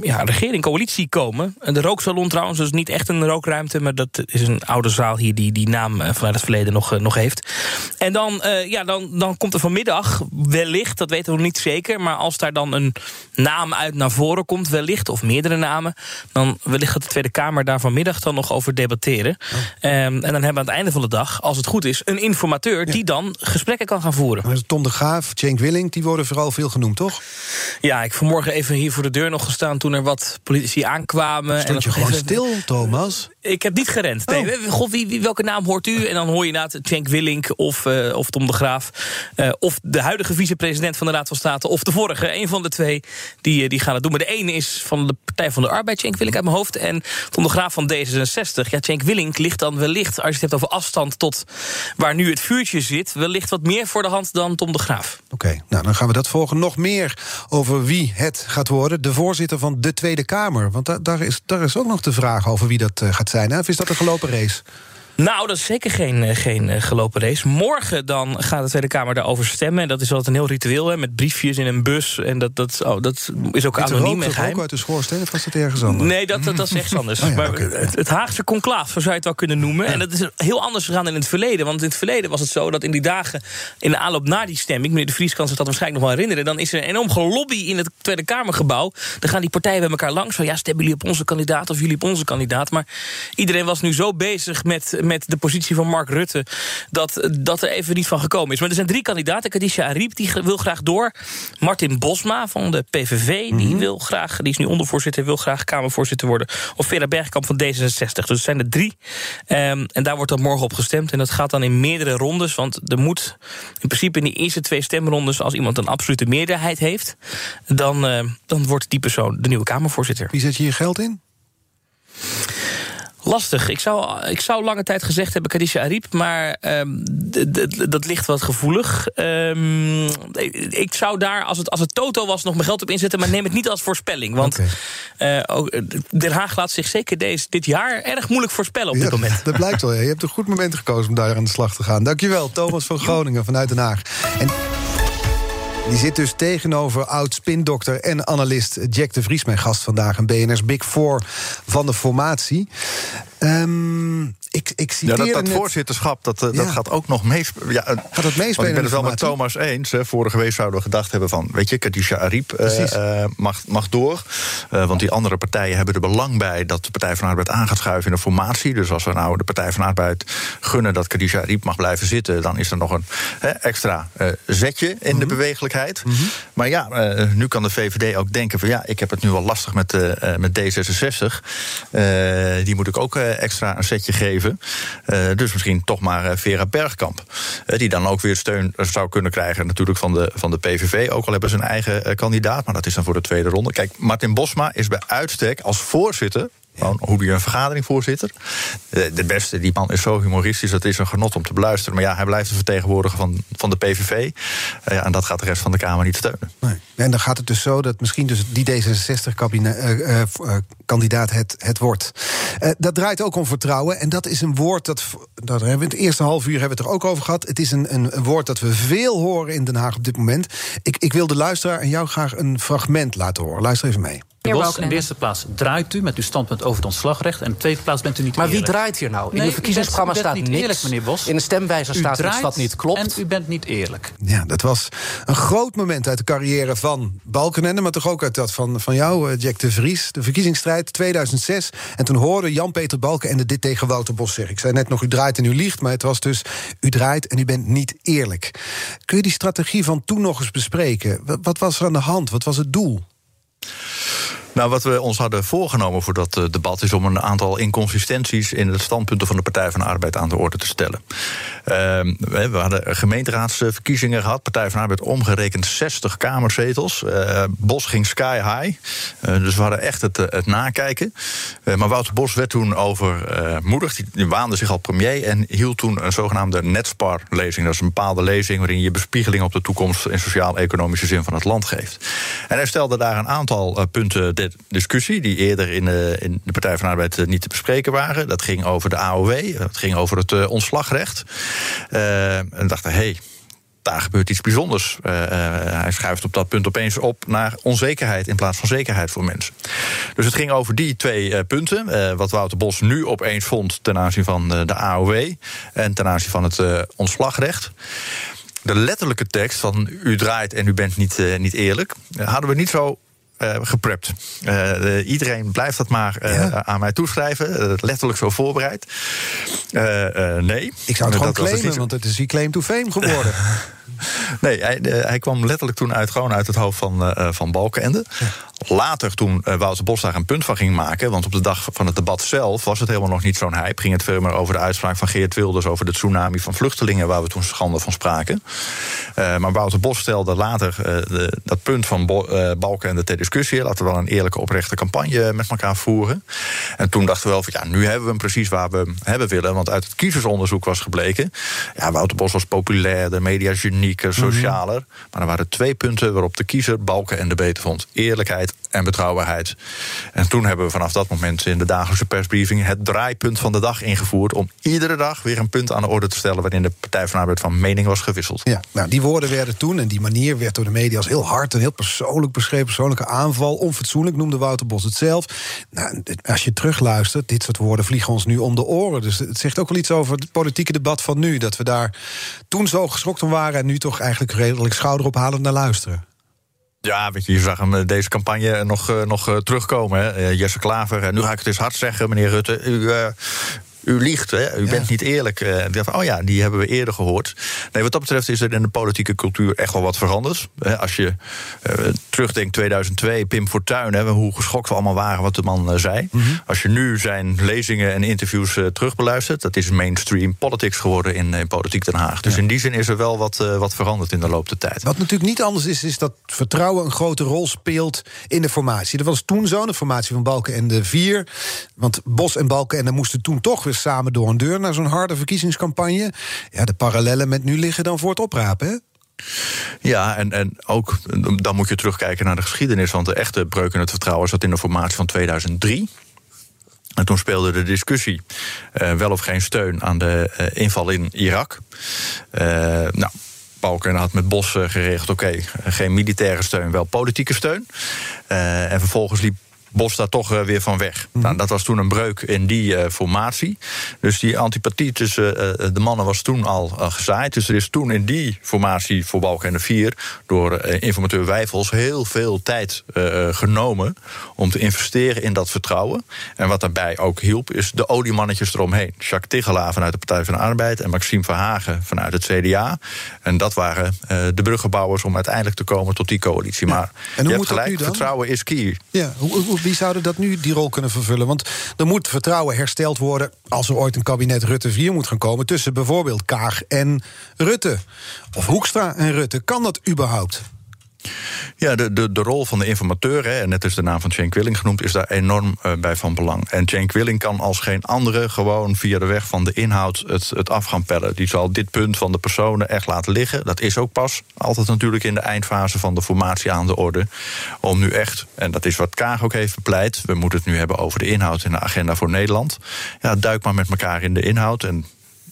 ja, regering, coalitie komen. De rooksalon trouwens, dus niet echt een rookruimte... maar dat is een oude zaal hier die die naam vanuit het verleden nog, nog heeft. En dan, ja, dan, dan komt er vanmiddag wellicht, dat weten we nog niet zeker... maar als daar dan een naam uit naar voren komt, wellicht, of meerdere namen... dan wellicht gaat de Tweede Kamer daar vanmiddag dan nog over debatteren. Oh. Ehm, en dan hebben we aan het einde van de dag, als het goed is... een informateur die dan gesprekken kan gaan voeren. Tom de Graaf, Cenk Willing, die worden vooral veel genoemd, toch? Ja, ik vanmorgen even hier voor de deur nog gestaan... toen er wat politici aankwamen. Stond je gewoon stil, Thomas? Ik heb niet gerend. Nee, oh. God, wie, wie, welke naam hoort u? En dan hoor je inderdaad Cenk Willink of, uh, of Tom de Graaf... Uh, of de huidige vicepresident van de Raad van State... of de vorige, een van de twee, die, eh, die gaan het doen. Maar de ene is van de Partij van de Arbeid, Cenk Willink uit mijn hoofd... en Tom de Graaf van D66. Ja, Cenk Willink ligt dan wellicht, als je het hebt over afstand... tot waar nu het vuurtje zit... wellicht wat meer voor de hand dan Tom de Graaf. Oké, nou dan gaan we dat volgen. Nog meer over wie het gaat worden. De voorzitter van de Tweede Kamer. Want daar, is, daar is ook nog de vraag over wie dat gaat zijn. Hè? Of is dat een gelopen race? Nou, dat is zeker geen, eh, geen eh, gelopen race. Morgen dan gaat de Tweede Kamer daarover stemmen. En dat is altijd een heel ritueel, hè, met briefjes in een bus. En dat, dat, oh, dat is ook anoniem en geheim. ook uit de schoorsteen, of was dat ergens anders? Nee, dat, dat, dat is echt anders. <laughs> Oh maar het, Haagse conclaaf, zo zou je het wel kunnen noemen. En dat is heel anders gegaan dan in het verleden. Want in het verleden was het zo dat in die dagen... in de aanloop naar die stemming... meneer de Vries kan zich dat waarschijnlijk nog wel herinneren... dan is er een enorm gelobby in het Tweede Kamergebouw. Dan gaan die partijen bij elkaar langs. Van ja, stemmen jullie op onze kandidaat of jullie op onze kandidaat. Maar iedereen was nu zo bezig met, met de positie van Mark Rutte... Dat, dat er even niet van gekomen is. Maar er zijn drie kandidaten. Kadisha Ariep die wil graag door. Martin Bosma van de PVV die mhm. wil graag, die is nu ondervoorzitter... wil graag Kamervoorzitter worden. Of Vera Bergkamp van D66. Dus het zijn er drie. Um, en daar wordt dan morgen op gestemd. En dat gaat dan in meerdere rondes. Want er moet in principe in die eerste twee stemrondes... als iemand een absolute meerderheid heeft... dan, uh, dan wordt die persoon de nieuwe Kamervoorzitter. Wie zet je je geld in? Lastig. Ik zou, ik zou lange tijd gezegd hebben Kadisha Ariep, maar um, dat ligt wat gevoelig. Um, ik zou daar, als het, als het Toto was, nog mijn geld op inzetten, maar neem het niet als voorspelling. Want okay. uh, ook, Den Haag laat zich zeker deze, dit jaar erg moeilijk voorspellen op dit moment. Dat blijkt wel. Ja. Je hebt een goed moment gekozen om daar aan de slag te gaan. Dankjewel, Thomas van Groningen vanuit Den Haag. En die zit dus tegenover oud-spindokter en analist Jack de Vries, mijn gast vandaag. Een BNR's Big Four van de formatie. Um, ik, ik ja, dat, dat voorzitterschap, dat, eh, dat gaat ook nog meespelen. Ja, gaat het meespelen? ik ben het wel met Thomas eens. Vorige week zouden we gedacht hebben van... weet je, Kadisha Ariep uh, mag, mag door. Uh, want die andere partijen hebben er belang bij... dat de Partij van Arbeid aan gaat schuiven in de formatie. Dus als we nou de Partij van Arbeid gunnen... dat Kadisha Ariep mag blijven zitten... dan is er nog een extra zetje in de mhm. bewegelijkheid. Mhm. Maar ja, nu kan de VVD ook denken van... ja, ik heb het nu wel lastig met, met D66. die moet ik ook extra een zetje geven. Eh, dus misschien toch maar eh, Vera Bergkamp. Eh, die dan ook weer steun zou kunnen krijgen natuurlijk van de, van de PVV. Ook al hebben ze een eigen kandidaat, maar dat is dan voor de tweede ronde. Kijk, Martin Bosma is bij uitstek als voorzitter hoe je een vergadering voorzitter. De, beste, die man is zo humoristisch, dat is een genot om te beluisteren. Maar ja, hij blijft de vertegenwoordiger van, van de PVV. ja, en dat gaat de rest van de Kamer niet steunen. Nee. En dan gaat het dus zo dat misschien dus die D66-kandidaat het, het wordt. dat draait ook om vertrouwen. En dat is een woord dat. Dat hebben we het eerste half uur hebben we het er ook over gehad. Het is een, een, een woord dat we veel horen in Den Haag op dit moment. Ik, ik wil de luisteraar en jou graag een fragment laten horen. Luister even mee. Meneer Bos, in de eerste plaats draait u met uw standpunt over het ontslagrecht. En in de tweede plaats bent u niet Maar wie draait hier nou? In uw verkiezingsprogramma staat niet niks. Eerlijk, meneer Bos. In de stemwijzer staat dat dat niet klopt. En u bent niet eerlijk. Ja, dat was een groot moment uit de carrière van Balkenende... maar toch ook uit dat van, van jou, eh, Jack de Vries. De verkiezingsstrijd 2006. En toen hoorde Jan-Peter Balkenende dit tegen Wouter Bos zeggen. Ik zei net nog, u draait en u liegt, maar het was dus... u draait en u bent niet eerlijk. Kun je die strategie van toen nog eens bespreken? Wat was er aan de hand? Wat was het doel? Nou, wat we ons hadden voorgenomen voor dat eh, debat is om een aantal inconsistenties in de standpunten van de Partij van de Arbeid aan de orde te stellen. Ehm, we hadden gemeenteraadsverkiezingen gehad. Partij van de Arbeid omgerekend 60 kamerzetels. Uh, Bos ging sky high. Uh, dus we hadden echt het, het nakijken. maar Wouter Bos werd toen overmoedigd. Die, die waande zich al premier en hield toen een zogenaamde netspar-lezing. Dat is een bepaalde lezing waarin je bespiegeling op de toekomst in sociaal-economische zin van het land geeft. En hij stelde daar een aantal punten discussie die eerder in de, in de Partij van de Arbeid eh, niet te bespreken waren. Dat ging over de AOW, dat ging over het uh, ontslagrecht. En dachten, hé, hey, daar gebeurt iets bijzonders. Hij schuift op dat punt opeens op naar onzekerheid in plaats van zekerheid voor mensen. Dus het ging over die twee punten. wat Wouter Bos nu opeens vond ten aanzien van de AOW en ten aanzien van het ontslagrecht. De letterlijke tekst van u draait en u bent niet, niet eerlijk, hadden we niet zo uh, geprept. Uh, iedereen blijft dat maar uh, aan mij toeschrijven. letterlijk zo voorbereid. nee. Ik zou het gewoon claimen, want het is die claim to fame geworden. <laughs> nee, hij, hij, kwam letterlijk toen uit, gewoon uit het hoofd van, van Balkenende. Later, toen uh, Wouter Bos daar een punt van ging maken... want op de dag van het debat zelf was het helemaal nog niet zo'n hype... ging het veel meer over de uitspraak van Geert Wilders... over de tsunami van vluchtelingen waar we toen schande van spraken. Uh, maar Wouter Bos stelde later uh, de, dat punt van Bo Balken en de ter discussie... laten we wel een eerlijke, oprechte campagne met elkaar voeren. En toen dachten we wel van ja, nu hebben we hem precies waar we hem hebben willen... want uit het kiezersonderzoek was gebleken... ja, Wouter Bos was populairder, mediagenieker, mhm. socialer... maar er waren twee punten waarop de kiezer Balken en de beter vond. Eerlijkheid en betrouwbaarheid. En toen hebben we vanaf dat moment in de dagelijkse persbriefing het draaipunt van de dag ingevoerd. om iedere dag weer een punt aan de orde te stellen. waarin de Partij van Arbeid van mening was gewisseld. Ja, nou, die woorden werden toen en die manier werd door de media als heel hard en heel persoonlijk beschreven. Persoonlijke aanval, onfatsoenlijk noemde Wouter Bos het zelf. Nou, als je terugluistert, dit soort woorden vliegen ons nu om de oren. Dus het zegt ook wel iets over het politieke debat van nu. Dat we daar toen zo geschokt waren en nu toch eigenlijk redelijk schouderophalend naar luisteren. Ja, weet je, zag hem eh, deze campagne nog, eh, nog eh, terugkomen. Hè? Jesse Klaver, en nu ga ik het eens hard zeggen, meneer Rutte. U, u liegt, hè? u bent niet eerlijk. Uh, dacht, oh ja, die hebben we eerder gehoord. Nee, wat dat betreft is er in de politieke cultuur echt wel wat veranderd. Als je uh, terugdenkt 2002, Pim Fortuyn, hè, hoe geschokt we allemaal waren wat de man uh, zei. Mhm. Als je nu zijn lezingen en interviews terugbeluistert, dat is mainstream politics geworden in, in Politiek Den Haag. Dus in die zin is er wel wat, wat veranderd in de loop der tijd. Wat natuurlijk niet anders is, is dat vertrouwen een grote rol speelt in de formatie. Dat was toen zo, de formatie van Balken en de Vier. Want Bos en Balken en moesten toen toch samen door een deur naar zo'n harde verkiezingscampagne. Ja, de parallellen met nu liggen dan voor het oprapen? Ja, en, en ook dan moet je terugkijken naar de geschiedenis. Want de echte breuk in het vertrouwen zat in de formatie van 2003. En toen speelde de discussie uh, wel of geen steun aan de uh, inval in Irak. Uh, nou, Balken had met Bos geregeld: oké, geen militaire steun, wel politieke steun. en vervolgens liep Bos daar toch eh, weer van weg. Mhm. nou, dat was toen een breuk in die uh, formatie. Dus die antipathie tussen uh, de mannen was toen al uh, gezaaid. Dus er is toen in die formatie voor de Vier... door informateur Wijfels heel veel tijd genomen... om te investeren in dat vertrouwen. En wat daarbij ook hielp, is de oliemannetjes eromheen. Jacques Tigelaar vanuit de Partij van de Arbeid... en Maxime Verhagen vanuit het CDA. En dat waren de bruggenbouwers om uiteindelijk te komen tot die coalitie. Maar en hoe je hebt gelijk, vertrouwen is key. Ja, hoe wie zouden dat nu die rol kunnen vervullen? Want er moet vertrouwen hersteld worden als er ooit een kabinet Rutte 4 moet gaan komen tussen bijvoorbeeld Kaag en Rutte. Of Hoekstra en Rutte. Kan dat überhaupt? Ja, de, de, de rol van de informateur, hè, net is de naam van Jane Quilling genoemd, is daar enorm uh, bij van belang. En Jane Quilling kan als geen andere gewoon via de weg van de inhoud het, het af gaan pellen. Die zal dit punt van de personen echt laten liggen. Dat is ook pas altijd natuurlijk in de eindfase van de formatie aan de orde. Om nu echt, en dat is wat Kaag ook heeft bepleit, we moeten het nu hebben over de inhoud en de agenda voor Nederland. Ja, duik maar met elkaar in de inhoud en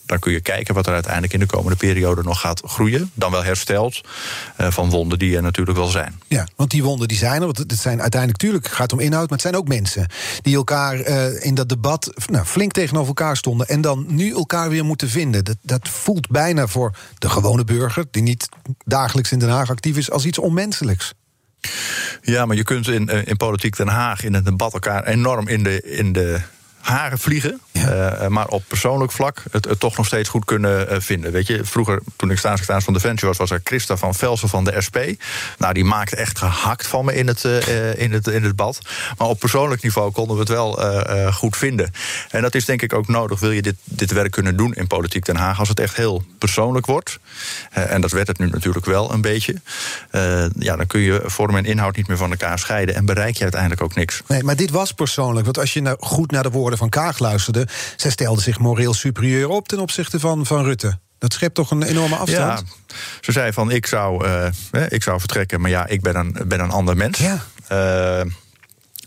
dan kun je kijken wat er uiteindelijk in de komende periode nog gaat groeien. Dan wel hersteld uh, van wonden die er natuurlijk wel zijn. Ja, want die wonden die zijn er. Want het zijn uiteindelijk, natuurlijk gaat om inhoud, maar het zijn ook mensen die elkaar uh, in dat debat nou, flink tegenover elkaar stonden. En dan nu elkaar weer moeten vinden. Dat, dat voelt bijna voor de gewone burger, die niet dagelijks in Den Haag actief is, als iets onmenselijks. Ja, maar je kunt in, eh, in politiek Den Haag in het debat elkaar enorm in de, in de haren vliegen. Eh, maar op persoonlijk vlak het, het, toch nog steeds goed kunnen uh, vinden. Weet je, vroeger, toen ik staatssecretaris van Defensie was, was er Christa van Velsen van de SP. Nou, die maakte echt gehakt van me in het, uh, in het, in het bad. Maar op persoonlijk niveau konden we het wel goed vinden. En dat is denk ik ook nodig. Wil je dit, dit werk kunnen doen in Politiek Den Haag, als het echt heel persoonlijk wordt. en dat werd het nu natuurlijk wel een beetje. ja, dan kun je vorm en inhoud niet meer van elkaar scheiden. En bereik je uiteindelijk ook niks. Nee, maar dit was persoonlijk. Want als je nou goed naar de woorden van Kaag luisterde, zij stelde zich moreel superieur op ten opzichte van, van Rutte. Dat schept toch een enorme afstand? Ja, ze zei van ik zou, uh, ik zou vertrekken, maar ja, ik ben een, ben een ander mens. Ja. Uh,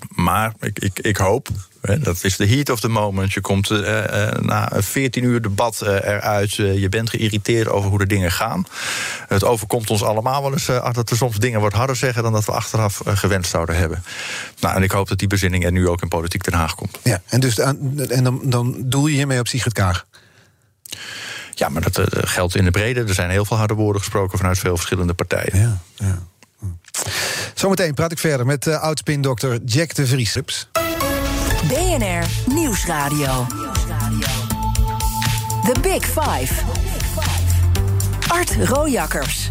Maar ik, ik, ik hoop, hè, dat is de heat of the moment. Je komt uh, na 14 uur debat uh, eruit. je bent geïrriteerd over hoe de dingen gaan. Het overkomt ons allemaal wel eens dat we soms dingen wat harder zeggen dan dat we achteraf gewenst zouden hebben. Nou, en ik hoop dat die bezinning er nu ook in politiek Den Haag komt. Ja, en, dus, en dan, dan doel je hiermee op Sigrid Kaag? Ja, maar dat geldt in de brede. Er zijn heel veel harde woorden gesproken vanuit veel verschillende partijen. Ja, ja. Zometeen praat ik verder met uh, oud-spindokter Jack de Vries. BNR Nieuwsradio. The Big Five. Art Rojakkers.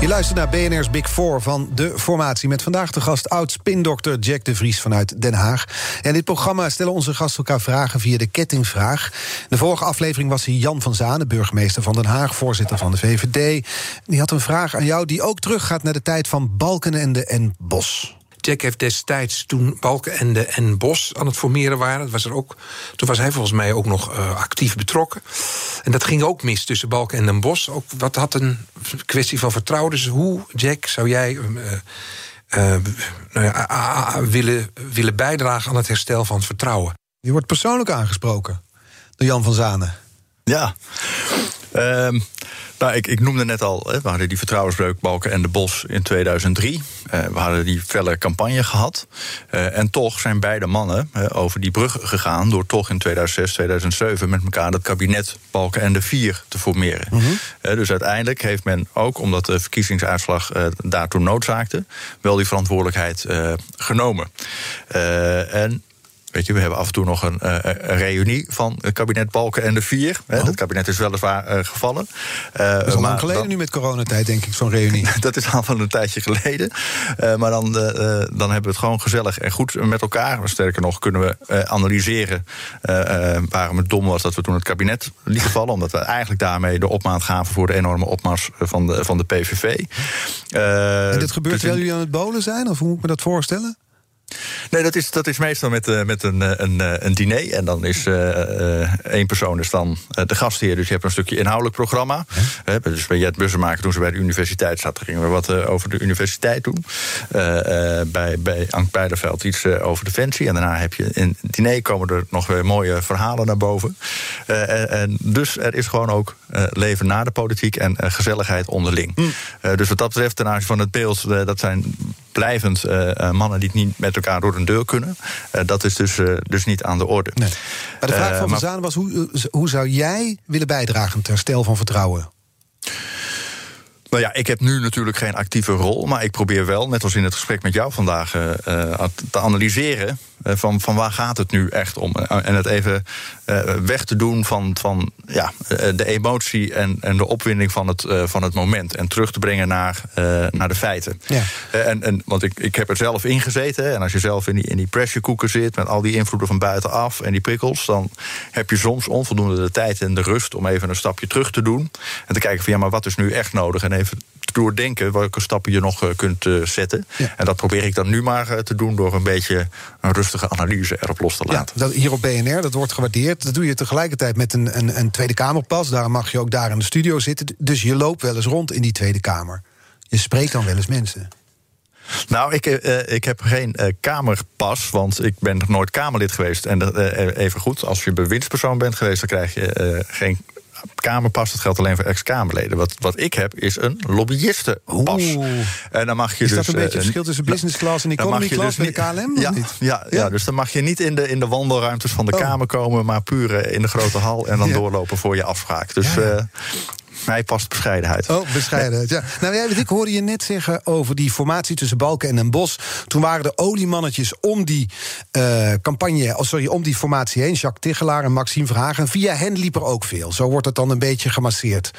Je luistert naar BNR's Big Four van de formatie... met vandaag de gast oud-spindokter Jack de Vries vanuit Den Haag. En dit programma stellen onze gasten elkaar vragen via de kettingvraag. De vorige aflevering was hij Jan van Zanen, burgemeester van Den Haag... voorzitter van de VVD. Die had een vraag aan jou die ook teruggaat naar de tijd van Balkenende en Bos. Jack heeft destijds, toen Balkenende en Bos aan het formeren waren... Was er ook, toen was hij volgens mij ook nog uh, actief betrokken. En dat ging ook mis tussen Balkenende en Bos. Ook, wat had een kwestie van vertrouwen. Dus hoe, Jack, zou jij... Uh, uh, nou ja, willen, willen bijdragen aan het herstel van het vertrouwen? Je wordt persoonlijk aangesproken door Jan van Zanen. Ja. Um, nou, ik, ik noemde net al, we hadden die vertrouwensbreuk Balken en de Bos in 2003. Uh, eh, we hadden die felle campagne gehad. Uh, en toch zijn beide mannen uh, over die brug gegaan... door toch in 2006, 2007 met elkaar dat kabinet Balken en de Vier te formeren. Mm -hmm. dus uiteindelijk heeft men ook, omdat de verkiezingsuitslag daartoe noodzaakte... wel die verantwoordelijkheid genomen. en Weet je, we hebben af en toe nog een, uh, een reunie van het kabinet Balken en de Vier. Oh. Dat kabinet is weliswaar uh, gevallen. Uh, dat is al lang geleden nu met coronatijd, denk ik, zo'n reunie. <laughs> dat is al van een tijdje geleden. maar dan, dan hebben we het gewoon gezellig en goed met elkaar. Sterker nog, kunnen we analyseren waarom het dom was dat we toen het kabinet lieten vallen. Omdat we eigenlijk daarmee de opmaat gaven voor de enorme opmars van de, van de PVV. en dit gebeurt terwijl jullie aan het bolen zijn? Of hoe moet ik me dat voorstellen? Nee, dat is, dat is meestal met, uh, met een, eh, een, uh, een diner. En dan is uh, één persoon is dan de gastheer. Dus je hebt een stukje inhoudelijk programma. Huh? dus bij Jet Bussenmaker, toen ze bij de universiteit zaten... gingen we wat over de universiteit doen. bij, bij Ank Beideveld iets over Defensie. En daarna heb je in het diner komen er nog weer mooie verhalen naar boven. En, en, dus er is gewoon ook leven na de politiek en gezelligheid onderling. Mm. dus wat dat betreft, ten aanzien van het beeld... dat zijn blijvend mannen die het niet met elkaar door een deur kunnen. Uh, dat is dus, dus niet aan de orde. Nee. Maar de vraag van Van Zaan was: hoe, hoe zou jij willen bijdragen aan het herstel van vertrouwen? Nou ja, ik heb nu natuurlijk geen actieve rol, maar ik probeer wel, net als in het gesprek met jou vandaag, uh, te analyseren van, van waar gaat het nu echt om. En het even weg te doen van, van ja, de emotie en, en de opwinding van het, van het moment. En terug te brengen naar, naar de feiten. Ja. en, en, want ik, ik heb er zelf in gezeten. En als je zelf in die, in die pressure cooker zit met al die invloeden van buitenaf en die prikkels, dan heb je soms onvoldoende de tijd en de rust om even een stapje terug te doen. En te kijken van ja, maar wat is nu echt nodig? En even doordenken welke stappen je nog eh, kunt eh, zetten. En dat probeer ik dan nu maar eh, te doen door een beetje een rustige analyse erop los te laten. Ja, dat, hier op BNR, dat wordt gewaardeerd. Dat doe je tegelijkertijd met een, een, een Tweede Kamerpas. Daar mag je ook daar in de studio zitten. Dus je loopt wel eens rond in die Tweede Kamer. Je spreekt dan wel eens mensen. Nou, ik, ik heb geen kamerpas, want ik ben nog nooit Kamerlid geweest. En even goed, als je bewindspersoon bent geweest, dan krijg je geen Kamerpas, dat geldt alleen voor ex-Kamerleden. Wat, wat ik heb, is een lobbyistenpas. En dan mag je is dus, dat een beetje het verschil tussen business class en economy class dus bij de KLM? Ja, ja, ja, ja, dus dan mag je niet in de, in de wandelruimtes van de oh. Kamer komen... maar puur in de grote hal en dan doorlopen voor je afspraak. Dus mij past bescheidenheid. Oh, bescheidenheid, ja. Nou, jij, ik hoorde je net zeggen over die formatie tussen Balken en Den Bos. Toen waren de oliemannetjes om die uh, campagne, oh, sorry, om die formatie heen. Jacques Tichelaar en Maxime Verhagen. Via hen liep er ook veel. Zo wordt het dan een beetje gemasseerd.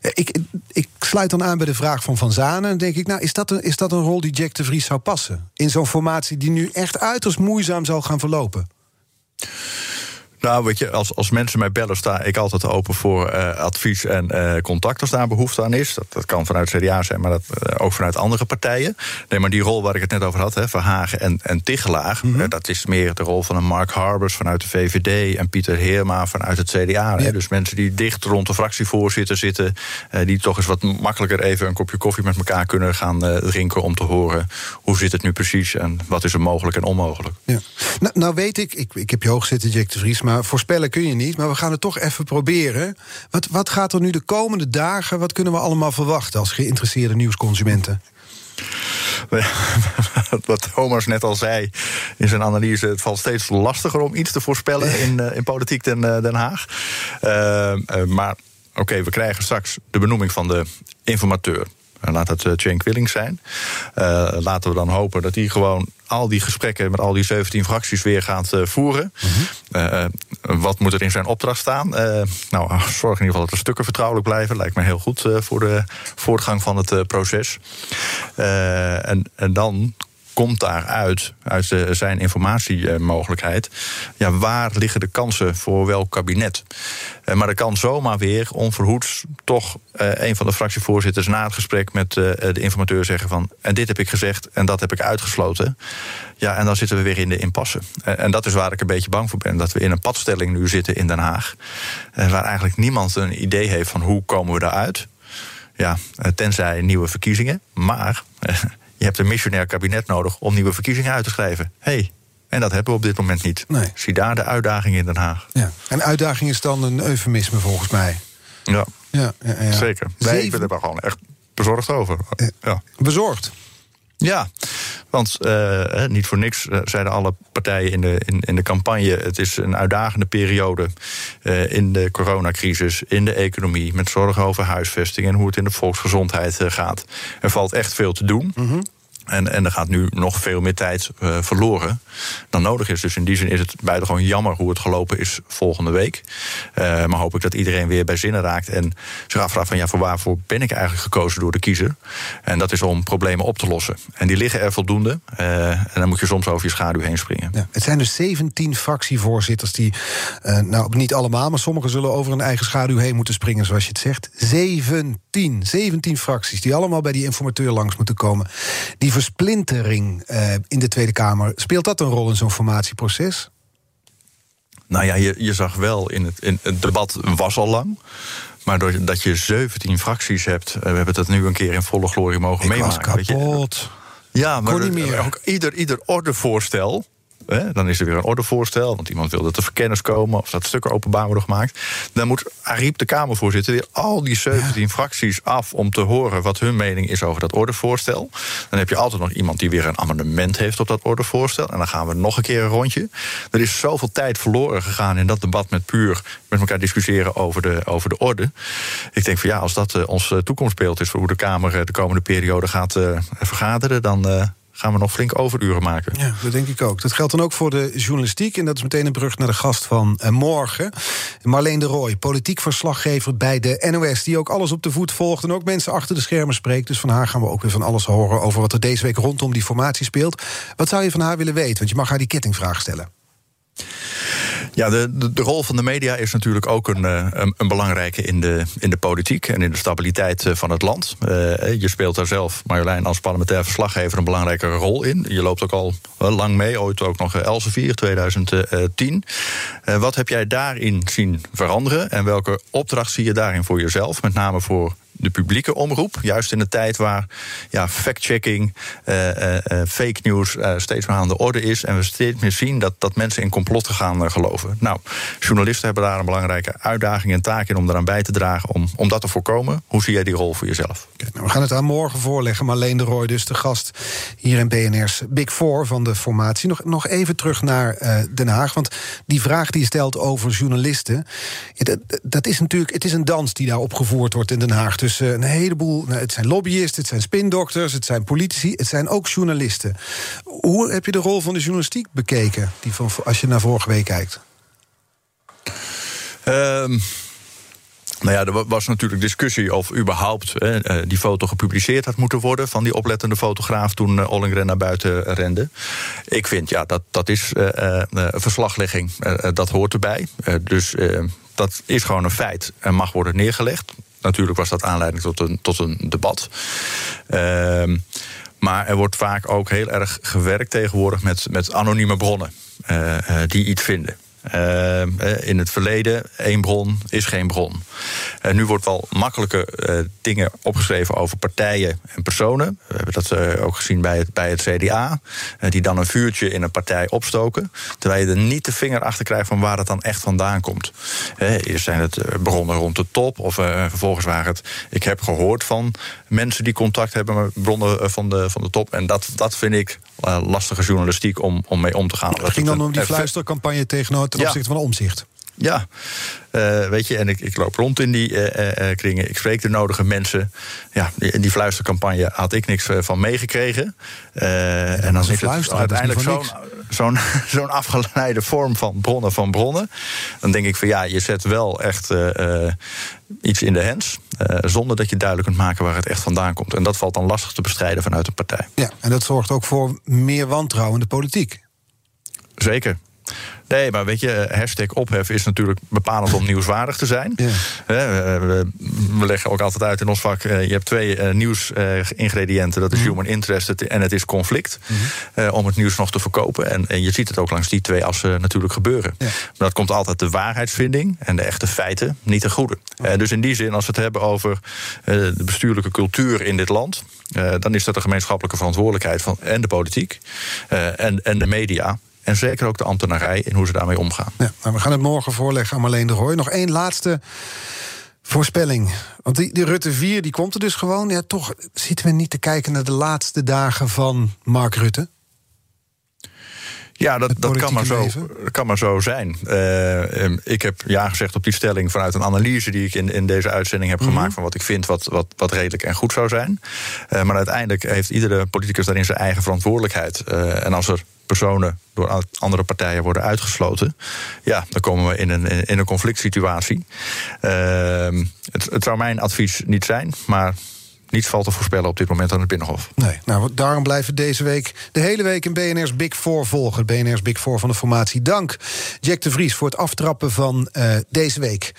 Ik, ik sluit dan aan bij de vraag van Van Zanen. En denk ik, nou, is dat, een, is dat een rol die Jack de Vries zou passen? In zo'n formatie die nu echt uiterst moeizaam zal gaan verlopen? Nou, weet je, als, als mensen mij bellen, sta ik altijd open voor uh, advies en uh, contact als daar behoefte aan is. Dat, dat kan vanuit CDA zijn, maar dat, uh, ook vanuit andere partijen. Nee, maar die rol waar ik het net over had, hè, Verhagen en, en Tichelaar, mm -hmm. dat is meer de rol van een Mark Harbers vanuit de VVD en Pieter Heerma vanuit het CDA. Ja. Hè, dus mensen die dicht rond de fractievoorzitter zitten, die toch eens wat makkelijker even een kopje koffie met elkaar kunnen gaan drinken om te horen hoe zit het nu precies en wat is er mogelijk en onmogelijk. Ja. Nou, nou weet ik, ik, ik heb je hoog zitten, Jack de Vries, maar voorspellen kun je niet. Maar we gaan het toch even proberen. Wat, wat gaat er nu de komende dagen, wat kunnen we allemaal verwachten als geïnteresseerde nieuwsconsumenten? <laughs> Wat Thomas net al zei in zijn analyse, het valt steeds lastiger om iets te voorspellen in, uh, in politiek Den, uh, Den Haag. Uh, maar oké, okay, we krijgen straks de benoeming van de informateur. Laat het uh, Cenk Willings zijn. Uh, laten we dan hopen dat hij gewoon al die gesprekken met al die 17 fracties weer gaat uh, voeren. Mm -hmm. wat moet er in zijn opdracht staan? nou, zorg in ieder geval dat de stukken vertrouwelijk blijven. Lijkt me heel goed voor de voortgang van het proces. en, en dan komt daaruit, uit zijn informatiemogelijkheid, ja, waar liggen de kansen voor welk kabinet? Uh, maar er kan zomaar weer onverhoeds toch uh, een van de fractievoorzitters na het gesprek met uh, de informateur zeggen van en dit heb ik gezegd en dat heb ik uitgesloten. Ja, en dan zitten we weer in de impasse. en dat is waar ik een beetje bang voor ben, dat we in een padstelling nu zitten in Den Haag, waar eigenlijk niemand een idee heeft van hoe komen we daaruit. Ja, tenzij nieuwe verkiezingen. Maar je hebt een missionair kabinet nodig om nieuwe verkiezingen uit te schrijven. hey, en dat hebben we op dit moment niet. Nee. Zie daar de uitdaging in Den Haag. Ja. En uitdaging is dan een eufemisme volgens mij. Ja, ja, ja, ja. zeker. Wij Zeven... ben er gewoon echt bezorgd over. Ja. Bezorgd? Ja, want uh, niet voor niks zeiden alle partijen in de, in, in de campagne... het is een uitdagende periode uh, in de coronacrisis, in de economie... met zorgen over huisvesting en hoe het in de volksgezondheid gaat. Er valt echt veel te doen. -hmm. En, en er gaat nu nog veel meer tijd uh, verloren dan nodig is. Dus in die zin is het buitengewoon jammer hoe het gelopen is volgende week. Uh, maar hoop ik dat iedereen weer bij zinnen raakt. En zich afvraagt van ja, voor waarvoor ben ik eigenlijk gekozen door de kiezer? En dat is om problemen op te lossen. En die liggen er voldoende. Uh, en dan moet je soms over je schaduw heen springen. Ja, het zijn dus 17 fractievoorzitters die, nou niet allemaal, maar sommigen zullen over hun eigen schaduw heen moeten springen, zoals je het zegt. 17. 17 fracties die allemaal bij die informateur langs moeten komen. Die versplintering uh, in de Tweede Kamer, speelt dat een rol in zo'n formatieproces? Nou ja, je, je zag wel in het, in het debat was al lang. Maar doordat je 17 fracties hebt, we hebben het nu een keer in volle glorie mogen Ik meemaken. Was kapot. Je, ja, maar niet meer. Ook ieder, ieder ordevoorstel Hè, dan is er weer een ordevoorstel, want iemand wil dat er verkennis komen of dat stukken openbaar worden gemaakt. Dan moet Ariep, de Kamervoorzitter, weer al die 17 ja. fracties af om te horen wat hun mening is over dat ordevoorstel. Dan heb je altijd nog iemand die weer een amendement heeft op dat ordevoorstel. En dan gaan we nog een keer een rondje. Er is zoveel tijd verloren gegaan in dat debat met puur met elkaar discussiëren over de, over de orde. Ik denk van ja, als dat uh, ons toekomstbeeld is voor hoe de Kamer de komende periode gaat uh, vergaderen, dan. Uh, gaan we nog flink overuren maken. Ja, dat denk ik ook. Dat geldt dan ook voor de journalistiek. En dat is meteen een brug naar de gast van uh, morgen. Marleen de Rooij, politiek verslaggever bij de NOS... die ook alles op de voet volgt en ook mensen achter de schermen spreekt. Dus van haar gaan we ook weer van alles horen... over wat er deze week rondom die formatie speelt. Wat zou je van haar willen weten? Want je mag haar die kettingvraag stellen. Ja, de, de, rol van de media is natuurlijk ook een, een, een, belangrijke in de, in de politiek en in de stabiliteit van het land. Uh, je speelt daar zelf, Marjolein, als parlementair verslaggever een belangrijke rol in. Je loopt ook al lang mee, ooit ook nog Elsevier 2010. Uh, wat heb jij daarin zien veranderen en welke opdracht zie je daarin voor jezelf, met name voor de publieke omroep. Juist in de tijd waar ja, fact-checking, uh, uh, fake news steeds meer aan de orde is. En we steeds meer zien dat, dat mensen in complotten gaan geloven. Nou, journalisten hebben daar een belangrijke uitdaging en taak in om eraan bij te dragen om, om dat te voorkomen. Hoe zie jij die rol voor jezelf? Nou, we gaan het aan morgen voorleggen. Marleen de Rooij, dus de gast hier in BNR's Big Four van de formatie. Nog, nog even terug naar Den Haag. Want die vraag die je stelt over journalisten. Dat, dat is natuurlijk, het is een dans die daar opgevoerd wordt in Den Haag. Dus een heleboel. Nou, het zijn lobbyisten, het zijn spindokters, het zijn politici, het zijn ook journalisten. Hoe heb je de rol van de journalistiek bekeken, die van, als je naar vorige week kijkt? Um, Nou ja, er was natuurlijk discussie of überhaupt eh, die foto gepubliceerd had moeten worden van die oplettende fotograaf toen uh, Ollengren naar buiten rende. Ik vind ja, dat, dat is uh, verslaglegging, dat hoort erbij. dus dat is gewoon een feit en mag worden neergelegd. Natuurlijk was dat aanleiding tot een, tot een debat. Ehm, maar er wordt vaak ook heel erg gewerkt tegenwoordig met, met anonieme bronnen die iets vinden. Uh, in het verleden, één bron is geen bron. Uh, nu wordt wel makkelijke dingen opgeschreven over partijen en personen. We hebben dat ook gezien bij het, bij het CDA. die dan een vuurtje in een partij opstoken. Terwijl je er niet de vinger achter krijgt van waar het dan echt vandaan komt. eerst zijn het bronnen rond de top. Of vervolgens waren het. Ik heb gehoord van mensen die contact hebben met bronnen van de, van de top. En dat, dat vind ik lastige journalistiek om, om mee om te gaan. Het ging dan om die fluistercampagne tegenover ten opzichte van omzicht. Ja, uh, weet je, en ik, ik, loop rond in die uh, uh, kringen. Ik spreek de nodige mensen. Ja, in die fluistercampagne had ik niks van meegekregen. en dan is het uiteindelijk zo'n zo'n <laughs> zo'n afgeleide vorm van bronnen van bronnen. Dan denk ik van ja, je zet wel echt iets in de hens. zonder dat je duidelijk kunt maken waar het echt vandaan komt. En dat valt dan lastig te bestrijden vanuit een partij. Ja, en dat zorgt ook voor meer wantrouwen in de politiek. Zeker. Nee, maar weet je, eh, hashtag ophef is natuurlijk bepalend om nieuwswaardig te zijn. Ja. We, leggen ook altijd uit in ons vak: eh, je hebt twee eh, nieuwsingrediënten. Dat is mhm. human interest en het is conflict. Mhm. Om het nieuws nog te verkopen. En, en, je ziet het ook langs die twee assen natuurlijk gebeuren. Maar dat komt altijd de waarheidsvinding en de echte feiten niet ten goede. dus in die zin, als we het hebben over de bestuurlijke cultuur in dit land. dan is dat de gemeenschappelijke verantwoordelijkheid van en de politiek en, en de media. En zeker ook de ambtenarij in hoe ze daarmee omgaan. Ja, nou, we gaan het morgen voorleggen aan Marleen de Rooij. Nog één laatste voorspelling. Want die, die Rutte 4 die komt er dus gewoon. Ja, toch zitten we niet te kijken naar de laatste dagen van Mark Rutte. Ja, dat, dat kan, maar zo, kan maar zo zijn. Uh, ik heb ja gezegd op die stelling vanuit een analyse die ik in, in deze uitzending heb gemaakt mhm. van wat ik vind wat, wat, wat redelijk en goed zou zijn. Uh, maar uiteindelijk heeft iedere politicus daarin zijn eigen verantwoordelijkheid. Uh, en als er personen door andere partijen worden uitgesloten, ja, dan komen we in een, in een conflict situatie. Ehm, het, het zou mijn advies niet zijn, maar niets valt te voorspellen op dit moment aan het Binnenhof. Nee, nou, daarom blijven deze week de hele week in BNR's Big Four volgen. BNR's Big Four van de formatie. Dank, Jack de Vries, voor het aftrappen van uh, deze week.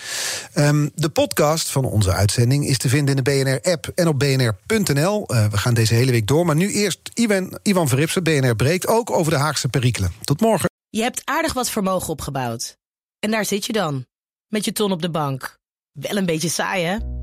Um, de podcast van onze uitzending is te vinden in de BNR-app en op bnr.nl. Uh, we gaan deze hele week door, maar nu eerst Ivan, Ivan Verripsen, BNR breekt, ook over de Haagse perikelen. Tot morgen. Je hebt aardig wat vermogen opgebouwd. En daar zit je dan, met je ton op de bank. Wel een beetje saai, hè?